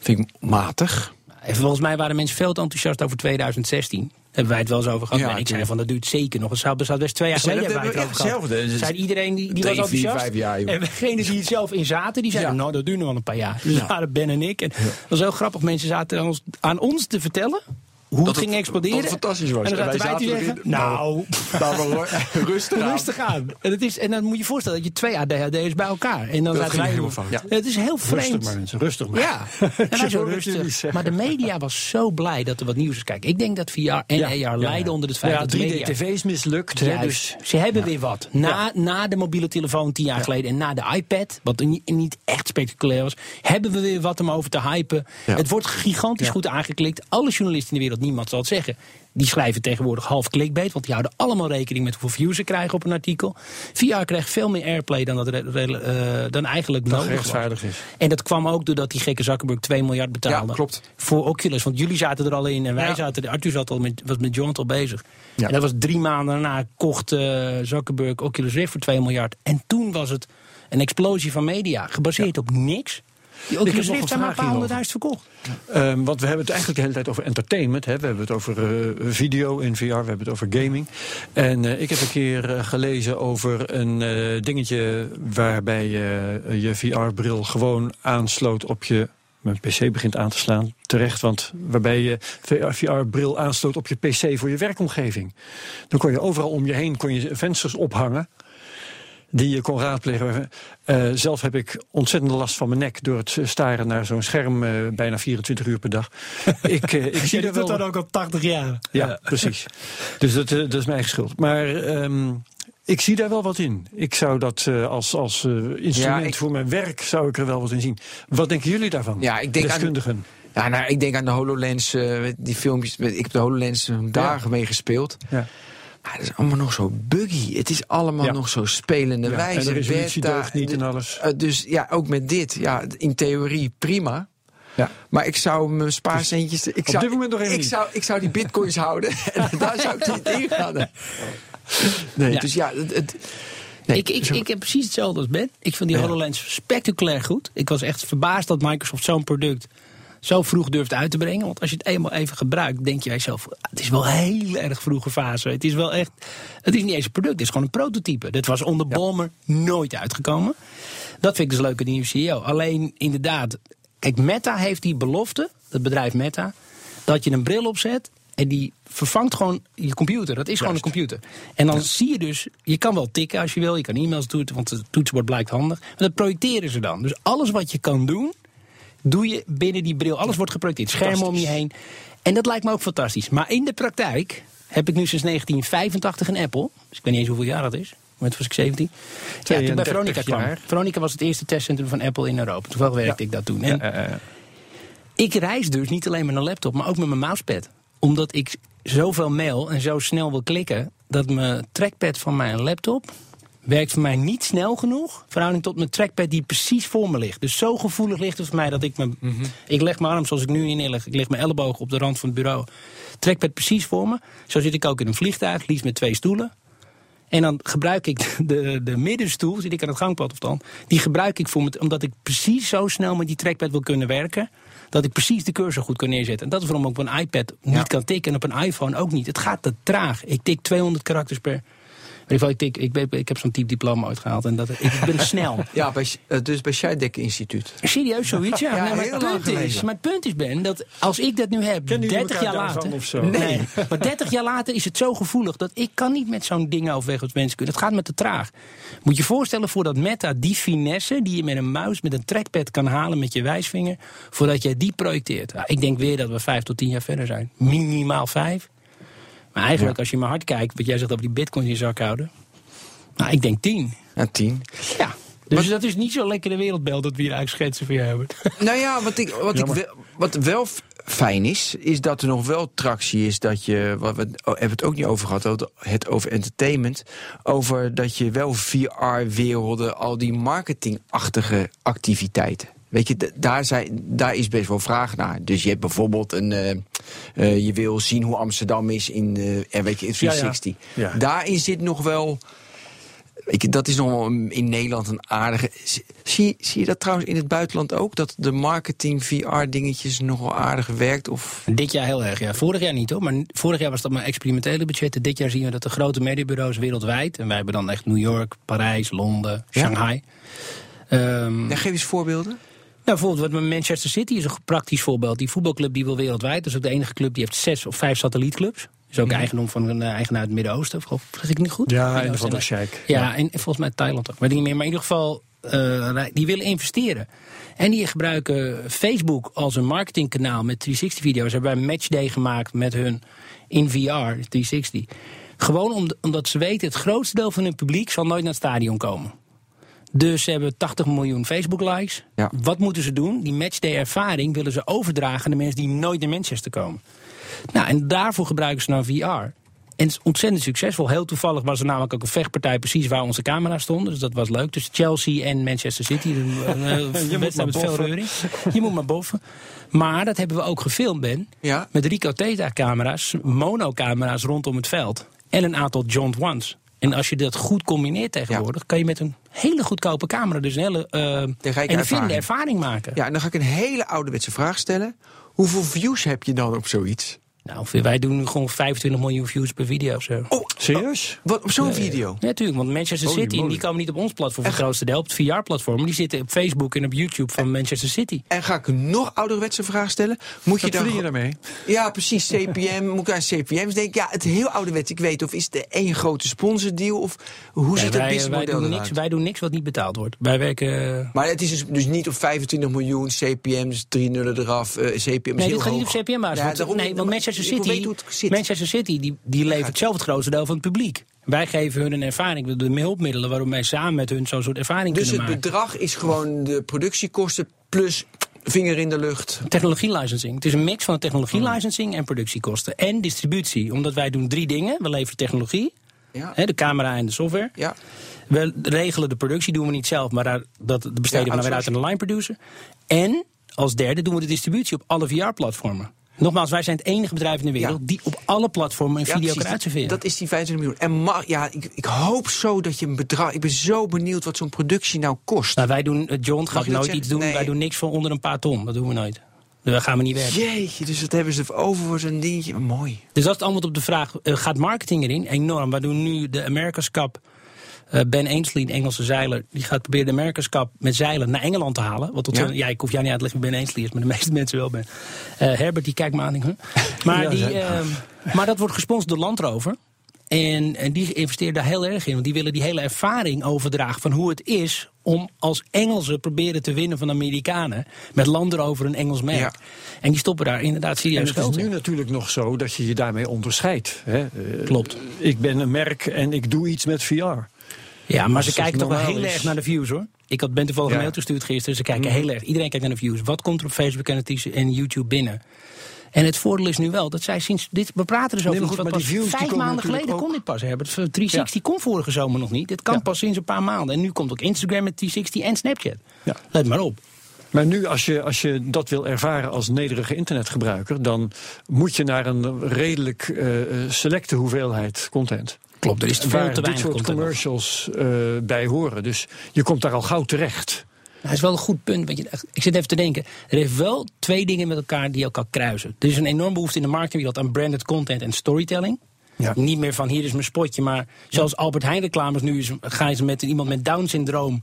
Vind ik matig. En volgens mij waren mensen veel te enthousiast over 2016. Hebben wij het wel eens over gehad. Ja, ik zei van dat duurt zeker nog. Het zou best twee jaar Ja, geleden hebben wij het over gehad. Dus Zei iedereen die, die was vier, enthousiast. jaar, en degene die het zelf in zaten, die zeiden Ja. nou dat duurt nog wel een paar jaar. Dus dat waren Ben en ik. En dat was heel grappig. Mensen zaten aan ons, aan ons te vertellen hoe het het- ging exploderen. dat het fantastisch was. En dan En zaten wij te zeggen, nou... Nou, rustig aan. Rustig aan. En, het is, en dan moet je je voorstellen dat je twee ADHD'ers bij elkaar. En dan Dat wij- helemaal fout. Ja. Het is heel vreemd. Rustig maar mensen, rustig maar. Ja, en wij zo rustig. Maar de media was zo blij dat er wat nieuws is. Kijk, ik denk dat VR en AR lijden onder het feit ja, dat de 3D media... TV is mislukt. Hè, Juist. dus Ze hebben weer wat. Na, na de mobiele telefoon tien jaar geleden en na de iPad, wat niet, echt spectaculair was, hebben we weer wat om over te hypen. Ja. Het wordt gigantisch goed aangeklikt. Alle journalisten in de wereld, niemand zal het zeggen. Die schrijven tegenwoordig half clickbait, want die houden allemaal rekening met hoeveel views ze krijgen op een artikel. VR krijgt veel meer airplay dan, dat re- eh, dan eigenlijk nodig was. is. En dat kwam ook doordat die gekke Zuckerberg 2 miljard betaalde. Ja, klopt. Voor Oculus. Want jullie zaten er al in en wij Ja. zaten er. Arthur zat al met, was met John al bezig. Ja. En dat was drie maanden daarna kocht eh, Zuckerberg Oculus Rift voor 2 miljard. En toen was het een explosie van media. Gebaseerd op niks. Die heb Oculus Rift zijn maar een paar honderdduizend verkocht. Ehm, want we hebben het eigenlijk de hele tijd over entertainment. Hè. We hebben het over eh, video in VR, we hebben het over gaming. En eh, ik heb een keer eh, gelezen over een dingetje waarbij je VR-bril gewoon aansloot op je. Mijn PC begint aan te slaan, terecht, want waarbij je VR-bril aansloot op je PC voor je werkomgeving. Dan kon je overal om je heen kon je vensters ophangen die je kon raadplegen. Eh, zelf heb ik ontzettend last van mijn nek door het staren naar zo'n scherm eh, bijna 24 uur per dag. ik, eh, ik zie er wel. ook al 80 jaar. Ja, precies. Dus dat, dat is mijn eigen schuld. Maar ehm, ik zie daar wel wat in. Ik zou dat eh, als, als eh, instrument Ja, ik- voor mijn werk zou ik er wel wat in zien. Wat denken jullie daarvan? Ja, ik denk aan- Deskundigen. Ja, nou, ik denk aan de HoloLens, eh, die filmpjes. Ik heb de HoloLens dagen mee gespeeld. Ja. Maar het is allemaal nog zo buggy. Het is allemaal Ja. nog zo spelende Ja, wijze. en de resolutie beta. deugt niet en alles. eh, dus ja, ook met dit. Ja, in theorie prima. Ja. Maar ik zou mijn spaarcentjes... Ik zou, dit moment nog even ik zou, ik zou die bitcoins houden. En daar zou ik niet in gaan. Nee, Ja. dus ja... Het, het- nee, ik, ik, ik heb precies hetzelfde als Ben. Ik vind die Ja. HoloLens spectaculair goed. Ik was echt verbaasd dat Microsoft zo'n product zo vroeg durft uit te brengen. Want als je het eenmaal even gebruikt, denk je bij jezelf... "Ah, het is wel een heel erg vroege fase. Het is wel echt... Het is niet eens een product, het is gewoon een prototype. Dit was onder Balmer nooit uitgekomen. Dat vind ik dus leuk aan die nieuwe CEO. Alleen, inderdaad... Kijk, Meta heeft die belofte, het bedrijf Meta... dat je een bril opzet en die vervangt gewoon je computer. Dat is gewoon een computer. En dan zie je dus, je kan wel tikken als je wil, je kan e-mails toetsen, want het toetsenbord blijkt handig. Maar dat projecteren ze dan. Dus alles wat je kan doen, doe je binnen die bril. Alles wordt geprojecteerd, schermen om je heen. En dat lijkt me ook fantastisch. Maar in de praktijk heb ik nu sinds 1985 een Apple. Dus ik weet niet eens hoeveel jaar dat is. Moment was ik 17. Ja, toen bij 32 Veronica kwam. Veronica was het eerste testcentrum van Apple in Europa. Toevallig werkte ik dat toen. En Ja, ik reis dus niet alleen met een laptop, maar ook met mijn mousepad. Omdat ik zoveel mail en zo snel wil klikken, dat mijn trackpad van mijn laptop werkt voor mij niet snel genoeg. Verhouding tot mijn trackpad die precies voor me ligt. Dus zo gevoelig ligt het voor mij dat ik mijn... Ik leg mijn arm zoals ik nu in neerleg. Ik leg mijn elleboog op de rand van het bureau. Trackpad precies voor me. Zo zit ik ook in een vliegtuig, liefst met twee stoelen. En dan gebruik ik de, de middenstoel, zit ik aan het gangpad of dan. Die gebruik ik voor me, omdat ik precies zo snel met die trackpad wil kunnen werken. Dat ik precies de cursor goed kan neerzetten. En dat is waarom ik op een iPad niet kan tikken en op een iPhone ook niet. Het gaat te traag. Ik tik 200 karakters per. In ieder geval, ik, ik, ben- ik heb zo'n type diploma uitgehaald en dat, ik ben snel. ja, bij, eh, dus bij Scheidek Instituut. Serieus zoiets, ja. Ja, Nee, maar, het punt is, geleden. maar het punt is, Ben, dat als ik dat nu heb, Kennen jullie 30 jaar later. of zo? Nee, maar 30 jaar later is het zo gevoelig dat ik kan niet met zo'n ding overweg als mensen kunnen. Het gaat me te traag. Moet je je voorstellen voordat Meta die finesse die je met een muis, met een trackpad kan halen met je wijsvinger, voordat jij die projecteert. Nou, ik denk weer dat we vijf tot tien jaar verder zijn. Minimaal vijf. Maar eigenlijk, Ja. als je maar hard kijkt, wat jij zegt over die bitcoins in je zak houden. Nou, ik denk 10. Ja, tien. Ja. Dus dat is niet zo lekker de wereldbeeld dat we hier eigenlijk schetsen voor je hebben. Nou ja, wat, ik, wat, ik wel, wat wel fijn is, is dat er nog wel tractie is dat je, wat we oh, hebben het ook niet over gehad, het over entertainment, over dat je wel VR-werelden, al die marketingachtige activiteiten. Weet je, daar, zijn, daar is best wel vraag naar. Dus je hebt bijvoorbeeld een. eh, eh, je wil zien hoe Amsterdam is in, eh, en weet je, in 360. Ja. Daarin zit nog wel. Weet je, dat is nog wel een- in Nederland een aardige. Zie- Zie, je dat trouwens in het buitenland ook? Dat de marketing VR-dingetjes nog wel aardig werkt? Of Dit jaar heel erg, ja. Vorig jaar niet hoor, maar vorig jaar was dat maar experimentele budgetten. Dit jaar zien we dat de grote mediabureaus wereldwijd, en wij hebben dan echt New York, Parijs, Londen, Ja? Shanghai. Ehm, ja, geef eens voorbeelden. Nou, bijvoorbeeld wat Manchester City is een praktisch voorbeeld. Die voetbalclub die wil wereldwijd. Dat is ook de enige club die heeft zes of vijf satellietclubs. is ook eigendom van een eh, eigenaar uit het Midden-Oosten. Of zeg ik niet goed? Ja, en van de Sheikh. Ja, en volgens mij Thailand ook. Weet ik niet meer. Maar in ieder geval, eh, die willen investeren. En die gebruiken Facebook als een marketingkanaal met 360-video's. Hebben wij een matchday gemaakt met hun in VR, 360. Gewoon om, omdat ze weten, het grootste deel van hun publiek zal nooit naar het stadion komen. Dus ze hebben 80 miljoen Facebook-likes. Ja. Wat moeten ze doen? Die matchday-ervaring willen ze overdragen aan de mensen die nooit naar Manchester komen. Nou, en daarvoor gebruiken ze nou VR. En het is ontzettend succesvol. Heel toevallig was er namelijk ook een vechtpartij precies waar onze camera's stonden. Dus dat was leuk. Tussen Chelsea en Manchester City. Een, moet wedstrijd maar met veel reuring. Je moet maar boffen. Maar dat hebben we ook gefilmd, Ben. Ja. Met Rico Theta-camera's, monocamera's rondom het veld. En een aantal John Ones. En als je dat goed combineert tegenwoordig, kan je met een hele goedkope camera dus een hele uh, rijke ervaring. ervaring maken. Ja, en dan ga ik een hele ouderwetse vraag stellen. Hoeveel views heb je dan op zoiets? Nou, wij doen nu gewoon 25 miljoen views per video of zo. Oh, Serieus? wat, op zo'n video? Ja, natuurlijk, want Manchester Holy City, moly. die komen niet op ons platform voor het grootste deel, op het VR-platform. Die zitten op Facebook en op YouTube van Manchester City. En ga ik een nog ouderwetse vraag stellen? Moet je Wat dan je daarmee? Ja, precies. CPM. moet ik aan CPM's denken? Ja, het heel ouderwets. Ik weet of is het één grote sponsordeal? Of hoe zit het businessmodel doen eruit? niks, wij doen niks wat niet betaald wordt. Wij werken... eh, Maar het is dus, dus niet op 25 miljoen CPM's, drie nullen eraf, eh, CPM's Nee, heel dit gaat niet op. Ja, want, daarom nee, want Manchester City. Manchester City die, die levert zelf het grootste deel van het publiek. Wij geven hun een ervaring, de hulpmiddelen waarom wij samen met hun zo'n soort ervaring Dus het kunnen maken. bedrag is gewoon de productiekosten plus vinger in de lucht. Technologie licensing. Het is een mix van technologie licensing en productiekosten. En distributie. Omdat wij doen drie dingen. We leveren technologie, Ja. hè, de camera en de software. Ja. We regelen de productie, doen we niet zelf, maar daar, dat besteden Ja, we naar weer uit aan de line producer. En als derde doen we de distributie op alle VR-platformen. Nogmaals, wij zijn het enige bedrijf in de wereld Ja. die op alle platformen een Ja, video precies. kan uitserveren. Dat is die 25 miljoen. En mag, ja, ik, ik hoop zo dat je een bedrag. Ik ben zo benieuwd wat zo'n productie nou kost. Nou, wij doen, eh, John gaat nooit zeggen? iets doen. Nee. Wij doen niks voor onder een paar ton. Dat doen we nooit. Daar gaan we niet werken. Jeetje, dus dat hebben ze over voor zo'n dingetje. Mooi. Dus dat is het antwoord op de vraag: eh, gaat marketing erin? Enorm. Wij doen nu de America's Cup. Eh, ben Ainsley, een Engelse zeiler, die gaat proberen de America's Cup met zeilen naar Engeland te halen. Wat ontzettend, ja? ik hoef jou niet uit te leggen wie Ben Ainsley is, maar de meeste mensen wel ben. Eh, Herbert, die kijkt me aan. huh? Maar, Ja, die, ja. ehm, maar dat wordt gesponsord door Land Rover. En, en die investeert daar heel erg in. Want die willen die hele ervaring overdragen van hoe het is om als Engelsen proberen te winnen van de Amerikanen. Met Land Rover een Engels merk. Ja. En die stoppen daar inderdaad serieus het is geld nu natuurlijk nog zo dat je je daarmee onderscheidt. Hè? Eh, Klopt. Ik ben een merk en ik doe iets met VR. Ja, maar ze kijken toch wel heel is. erg naar de views hoor. Ik had ben toevallig Ja. een mail gestuurd gisteren. Ze kijken heel erg. Iedereen kijkt naar de views. Wat komt er op Facebook en, YouTube binnen? En het voordeel is nu wel dat zij sinds dit. We praten dus over Nee, iets views vijf maanden geleden ook- kon dit pas hebben. Het 360 kon vorige zomer nog niet. Dit kan Ja. pas sinds een paar maanden. En nu komt ook Instagram met 360 en Snapchat. Ja. Let maar op. Maar nu, als je, als je dat wil ervaren als nederige internetgebruiker, dan moet je naar een redelijk eh, eh, selecte hoeveelheid content. Klopt, er is veel Waar te dit soort commercials eh, bij horen. Dus je komt daar al gauw terecht. Dat is wel een goed punt. Want je, ik zit even te denken. Er heeft wel twee dingen met elkaar die elkaar kruisen. Er is een enorme behoefte in de marktwereld aan branded content en storytelling. Ja. Niet meer van hier is mijn spotje, maar zoals Albert Heijn reclames nu is, gaan ze met iemand met Down syndroom.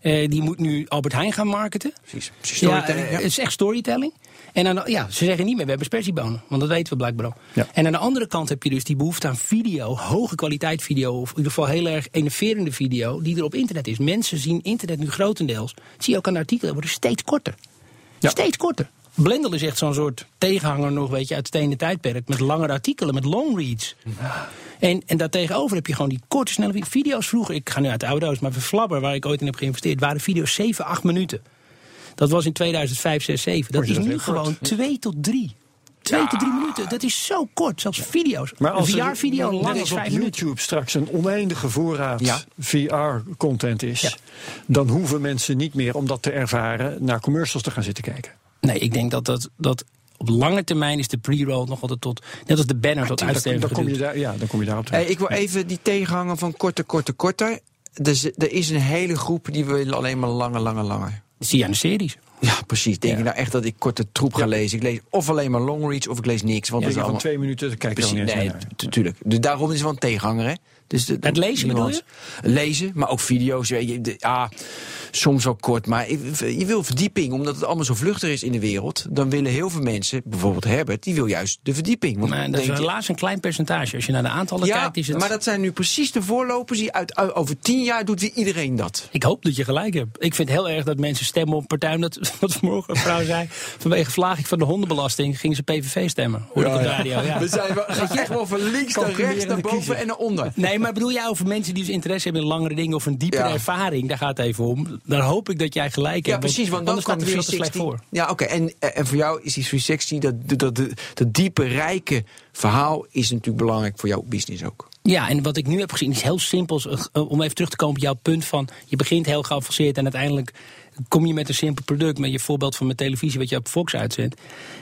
Eh, die moet nu Albert Heijn gaan marketen. Precies. Ja, storytelling, eh, ja. het is echt storytelling. En dan, ja, ze zeggen niet meer, we hebben spersiebonen. Want dat weten we blijkbaar al. Ja. En aan de andere kant heb je dus die behoefte aan video. Hoge kwaliteit video. Of in ieder geval heel erg enerverende video. Die er op internet is. Mensen zien internet nu grotendeels. Dat zie je ook aan de artikelen. worden steeds korter. Steeds korter. Blendel is echt zo'n soort tegenhanger nog, weet je, uit het stenen tijdperk. Met langere artikelen, met long reads. En, en daartegenover heb je gewoon die korte, snelle vi- video's vroeger. Ik ga nu uit de oude doos, maar voor Flabber, waar ik ooit in heb geïnvesteerd, waren video's 7, 8 minuten. Dat was in 2005, 6, 7. Dat is nu gewoon 2 tot 3. 2 tot 3 minuten. Dat is zo kort, zelfs video's. Maar als een VR-video net lang is op 5 minuten. YouTube straks een oneindige voorraad Ja. VR-content is, Ja. dan hoeven mensen niet meer om dat te ervaren naar commercials te gaan zitten kijken. Nee, ik denk dat, dat, dat op lange termijn is de pre-roll nog altijd tot, net als de banner tot Dan, uitsterven dan kom je daar, ja, dan kom je daarop Hey, terug. ik wil even die tegenhanger van korter, korter, korter. Dus, er is een hele groep die willen alleen maar langer, langer, langer. Dat zie je aan de series. Ja, precies. Denk Ja. je nou echt dat ik korte troep ga lezen? Ik lees of alleen maar long reads of ik lees niks. Want Ja, dat is van allemaal... twee minuten, dan kijk je er Precies, nee, naar. tu- tuurlijk. Dus daarom is het wel een tegenhanger, hè? Dus de, Het lezen bedoel. Lezen, maar ook video's. Weet je, de, ah, soms wel kort, maar je je wil verdieping. Omdat het allemaal zo vluchtig is in de wereld. Dan willen heel veel mensen, bijvoorbeeld Herbert, die wil juist de verdieping. Want Maar dan dat is je- helaas een klein percentage. Als je naar de aantallen ja, kijkt, is het... maar dat zijn nu precies de voorlopers die uit, over tien jaar doet weer iedereen dat. Ik hoop dat je gelijk hebt. Ik vind het heel erg dat mensen stemmen op partijen. Dat, wat vanmorgen een vrouw zei. Vanwege verlaging van de hondenbelasting gingen ze PVV stemmen. Hoor ik op de radio. Ja. We zijn wel, gaat echt wel van links naar rechts, naar boven en naar onder. Nee, maar bedoel jij over mensen die dus interesse hebben in langere dingen of een diepere ervaring? Daar gaat het even om. Daar hoop ik dat jij gelijk Ja, hebt. precies, want dan staat er slecht 360. voor. Ja, oké. En, en voor jou is die 360, dat, dat, dat, dat diepe, rijke verhaal is natuurlijk belangrijk voor jouw business ook. Ja, en wat ik nu heb gezien is heel simpel. eh, Om even terug te komen op jouw punt van... je begint heel geavanceerd en uiteindelijk kom je met een simpel product. Met je voorbeeld van mijn televisie wat je op Fox uitzendt.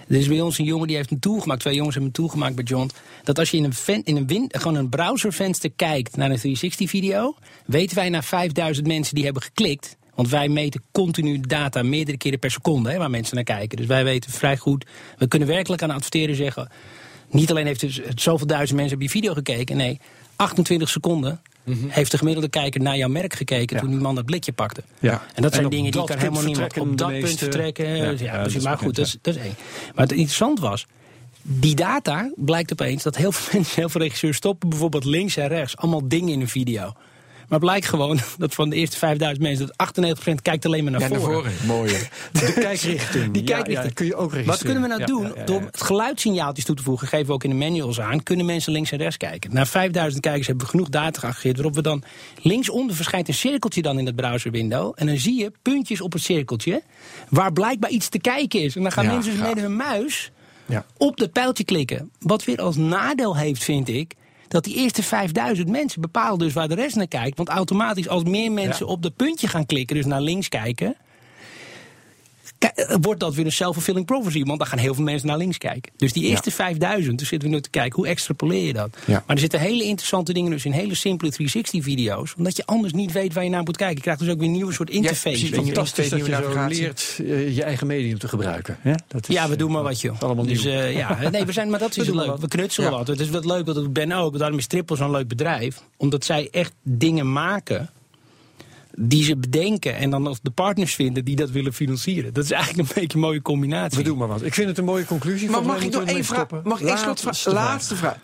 Er is bij ons een jongen die heeft een tool gemaakt. Twee jongens hebben een tool gemaakt bij John. Dat als je in een, ven, in een, win, gewoon een browservenster kijkt naar een 360-video... weten wij na 5000 mensen die hebben geklikt... Want wij meten continu data meerdere keren per seconde hè, waar mensen naar kijken. Dus wij weten vrij goed. We kunnen werkelijk aan adverteren zeggen. Niet alleen heeft dus zoveel duizend mensen op je video gekeken. Nee, 28 seconden heeft de gemiddelde kijker naar jouw merk gekeken Ja. toen die man dat blikje pakte. Ja. En dat zijn dingen die kan helemaal niemand op dat punt vertrekken. Ja, Ja, ja, precies. Maar goed, dat is, dat is één. Maar het interessant was, die data blijkt opeens dat heel veel mensen, heel veel regisseurs stoppen bijvoorbeeld links en rechts allemaal dingen in een video. Maar blijkt gewoon dat van de eerste 5000 mensen, dat 98% kijkt alleen maar naar voren. Mooi. De kijkrichting. Die ja, kijkrichting. ja, kun je ook registreren. Wat kunnen we nou Ja, doen? ja, ja, ja. Door het geluidssignaaltjes toe te voegen, geven we ook in de manuals aan, kunnen mensen links en rechts kijken. Na 5000 kijkers hebben we genoeg data geaggregeerd, waarop we dan linksonder verschijnt een cirkeltje dan in het browserwindow. En dan zie je puntjes op het cirkeltje, waar blijkbaar iets te kijken is. En dan gaan Ja, mensen dus met hun muis Ja. op dat pijltje klikken. Wat weer als nadeel heeft, vind ik. Dat die eerste 5000 mensen bepalen dus waar de rest naar kijkt. Want automatisch, als meer mensen Ja. op dat puntje gaan klikken, dus naar links kijken. Eh, Wordt dat weer een self-fulfilling prophecy? Want dan gaan heel veel mensen naar links kijken. Dus die eerste 5000, dus zitten we nu te kijken, hoe extrapoleer je dat? Ja. Maar er zitten hele interessante dingen dus in hele simpele 360-video's. Omdat je anders niet weet waar je naar moet kijken. Je krijgt dus ook weer een nieuwe soort interface. je. want Fantastisch dat je zo leert eh, je eigen medium te gebruiken. hè? Dat is, Ja, we doen eh, maar wat, joh. is allemaal dus eh, ja, nee, we zijn, maar dat We is doen leuk. maar wat. We knutselen Ja. wat. Het is wat leuk, dat Ben ook. Daarom is Triple zo'n leuk bedrijf. Omdat zij echt dingen maken die ze bedenken en dan als de partners vinden die dat willen financieren. Dat is eigenlijk een beetje een mooie combinatie. We doen maar wat. Ik vind het een mooie conclusie. Maar mag ik nog één vraag? stoppen. Mag ik één slotvraag? Laatste vraag. Laatste vraag.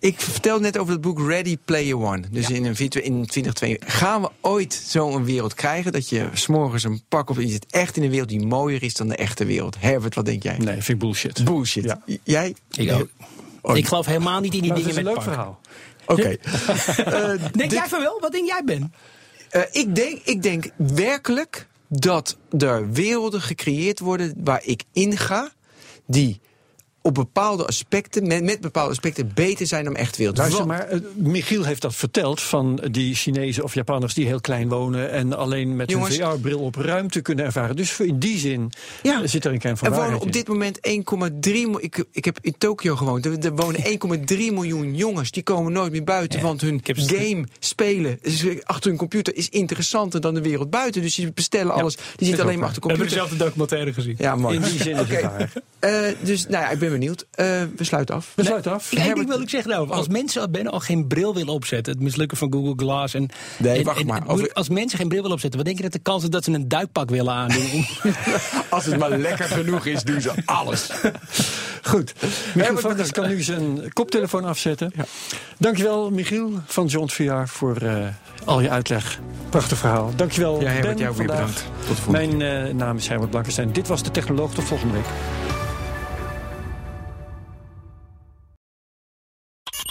Ik vertelde net over het boek Ready Player One. Dus in, een in 2022. Gaan we ooit zo'n wereld krijgen dat je s'morgens een pak op en je zit echt in een wereld die mooier is dan de echte wereld? Herbert, wat denk jij? Nee, vind ik bullshit. Bullshit. Ja. Jij? Ik ook. Oh. Ik geloof helemaal niet in die Maar het is dingen een met leuk park. verhaal. Oké. Eh, Denk jij van wel? Wat denk jij, Ben? Eh, ik, denk, ik denk werkelijk dat er werelden gecreëerd worden waar ik in ga, die op bepaalde aspecten, met, met bepaalde aspecten, beter zijn dan echt wereld. Luister, maar eh, Michiel heeft dat verteld van die Chinezen of Japanners die heel klein wonen en alleen met Jongens. een VR-bril op ruimte kunnen ervaren. Dus in die zin Ja. eh, zit er een kern van Er wonen op dit moment 1,3 miljoen. Ik, ik heb in Tokio gewoond. Er, er wonen 1,3 miljoen jongens. Die komen nooit meer buiten. want hun game spelen is achter hun computer is interessanter dan de wereld buiten. Dus die bestellen alles. Die zitten alleen maar achter de computer. documentaire gezien. Ja, mooi. In die zin is het waar. Eh, dus nou ja, ik ben benieuwd. Eh, we sluiten af. We sluiten af. Eén ding wil ik zeggen nou, als mensen bijna al geen bril willen opzetten, het mislukken van Google Glass en, Nee, en- wacht en- maar. en- Over- als mensen geen bril willen opzetten, wat denk je dat de kans is dat ze een duikpak willen aandoen? Als het maar lekker genoeg is, doen ze alles. Goed. Michiel Herbert, Vakkers kan nu zijn koptelefoon afzetten. Dankjewel, Michiel van John VR, voor eh, al je uitleg. Prachtig verhaal. Dankjewel, Ja, Herbert, Ben, jou weer bedankt. Tot de volgende Mijn eh, naam is Herbert Blankenstein. Dit was De Technoloog. Tot volgende week.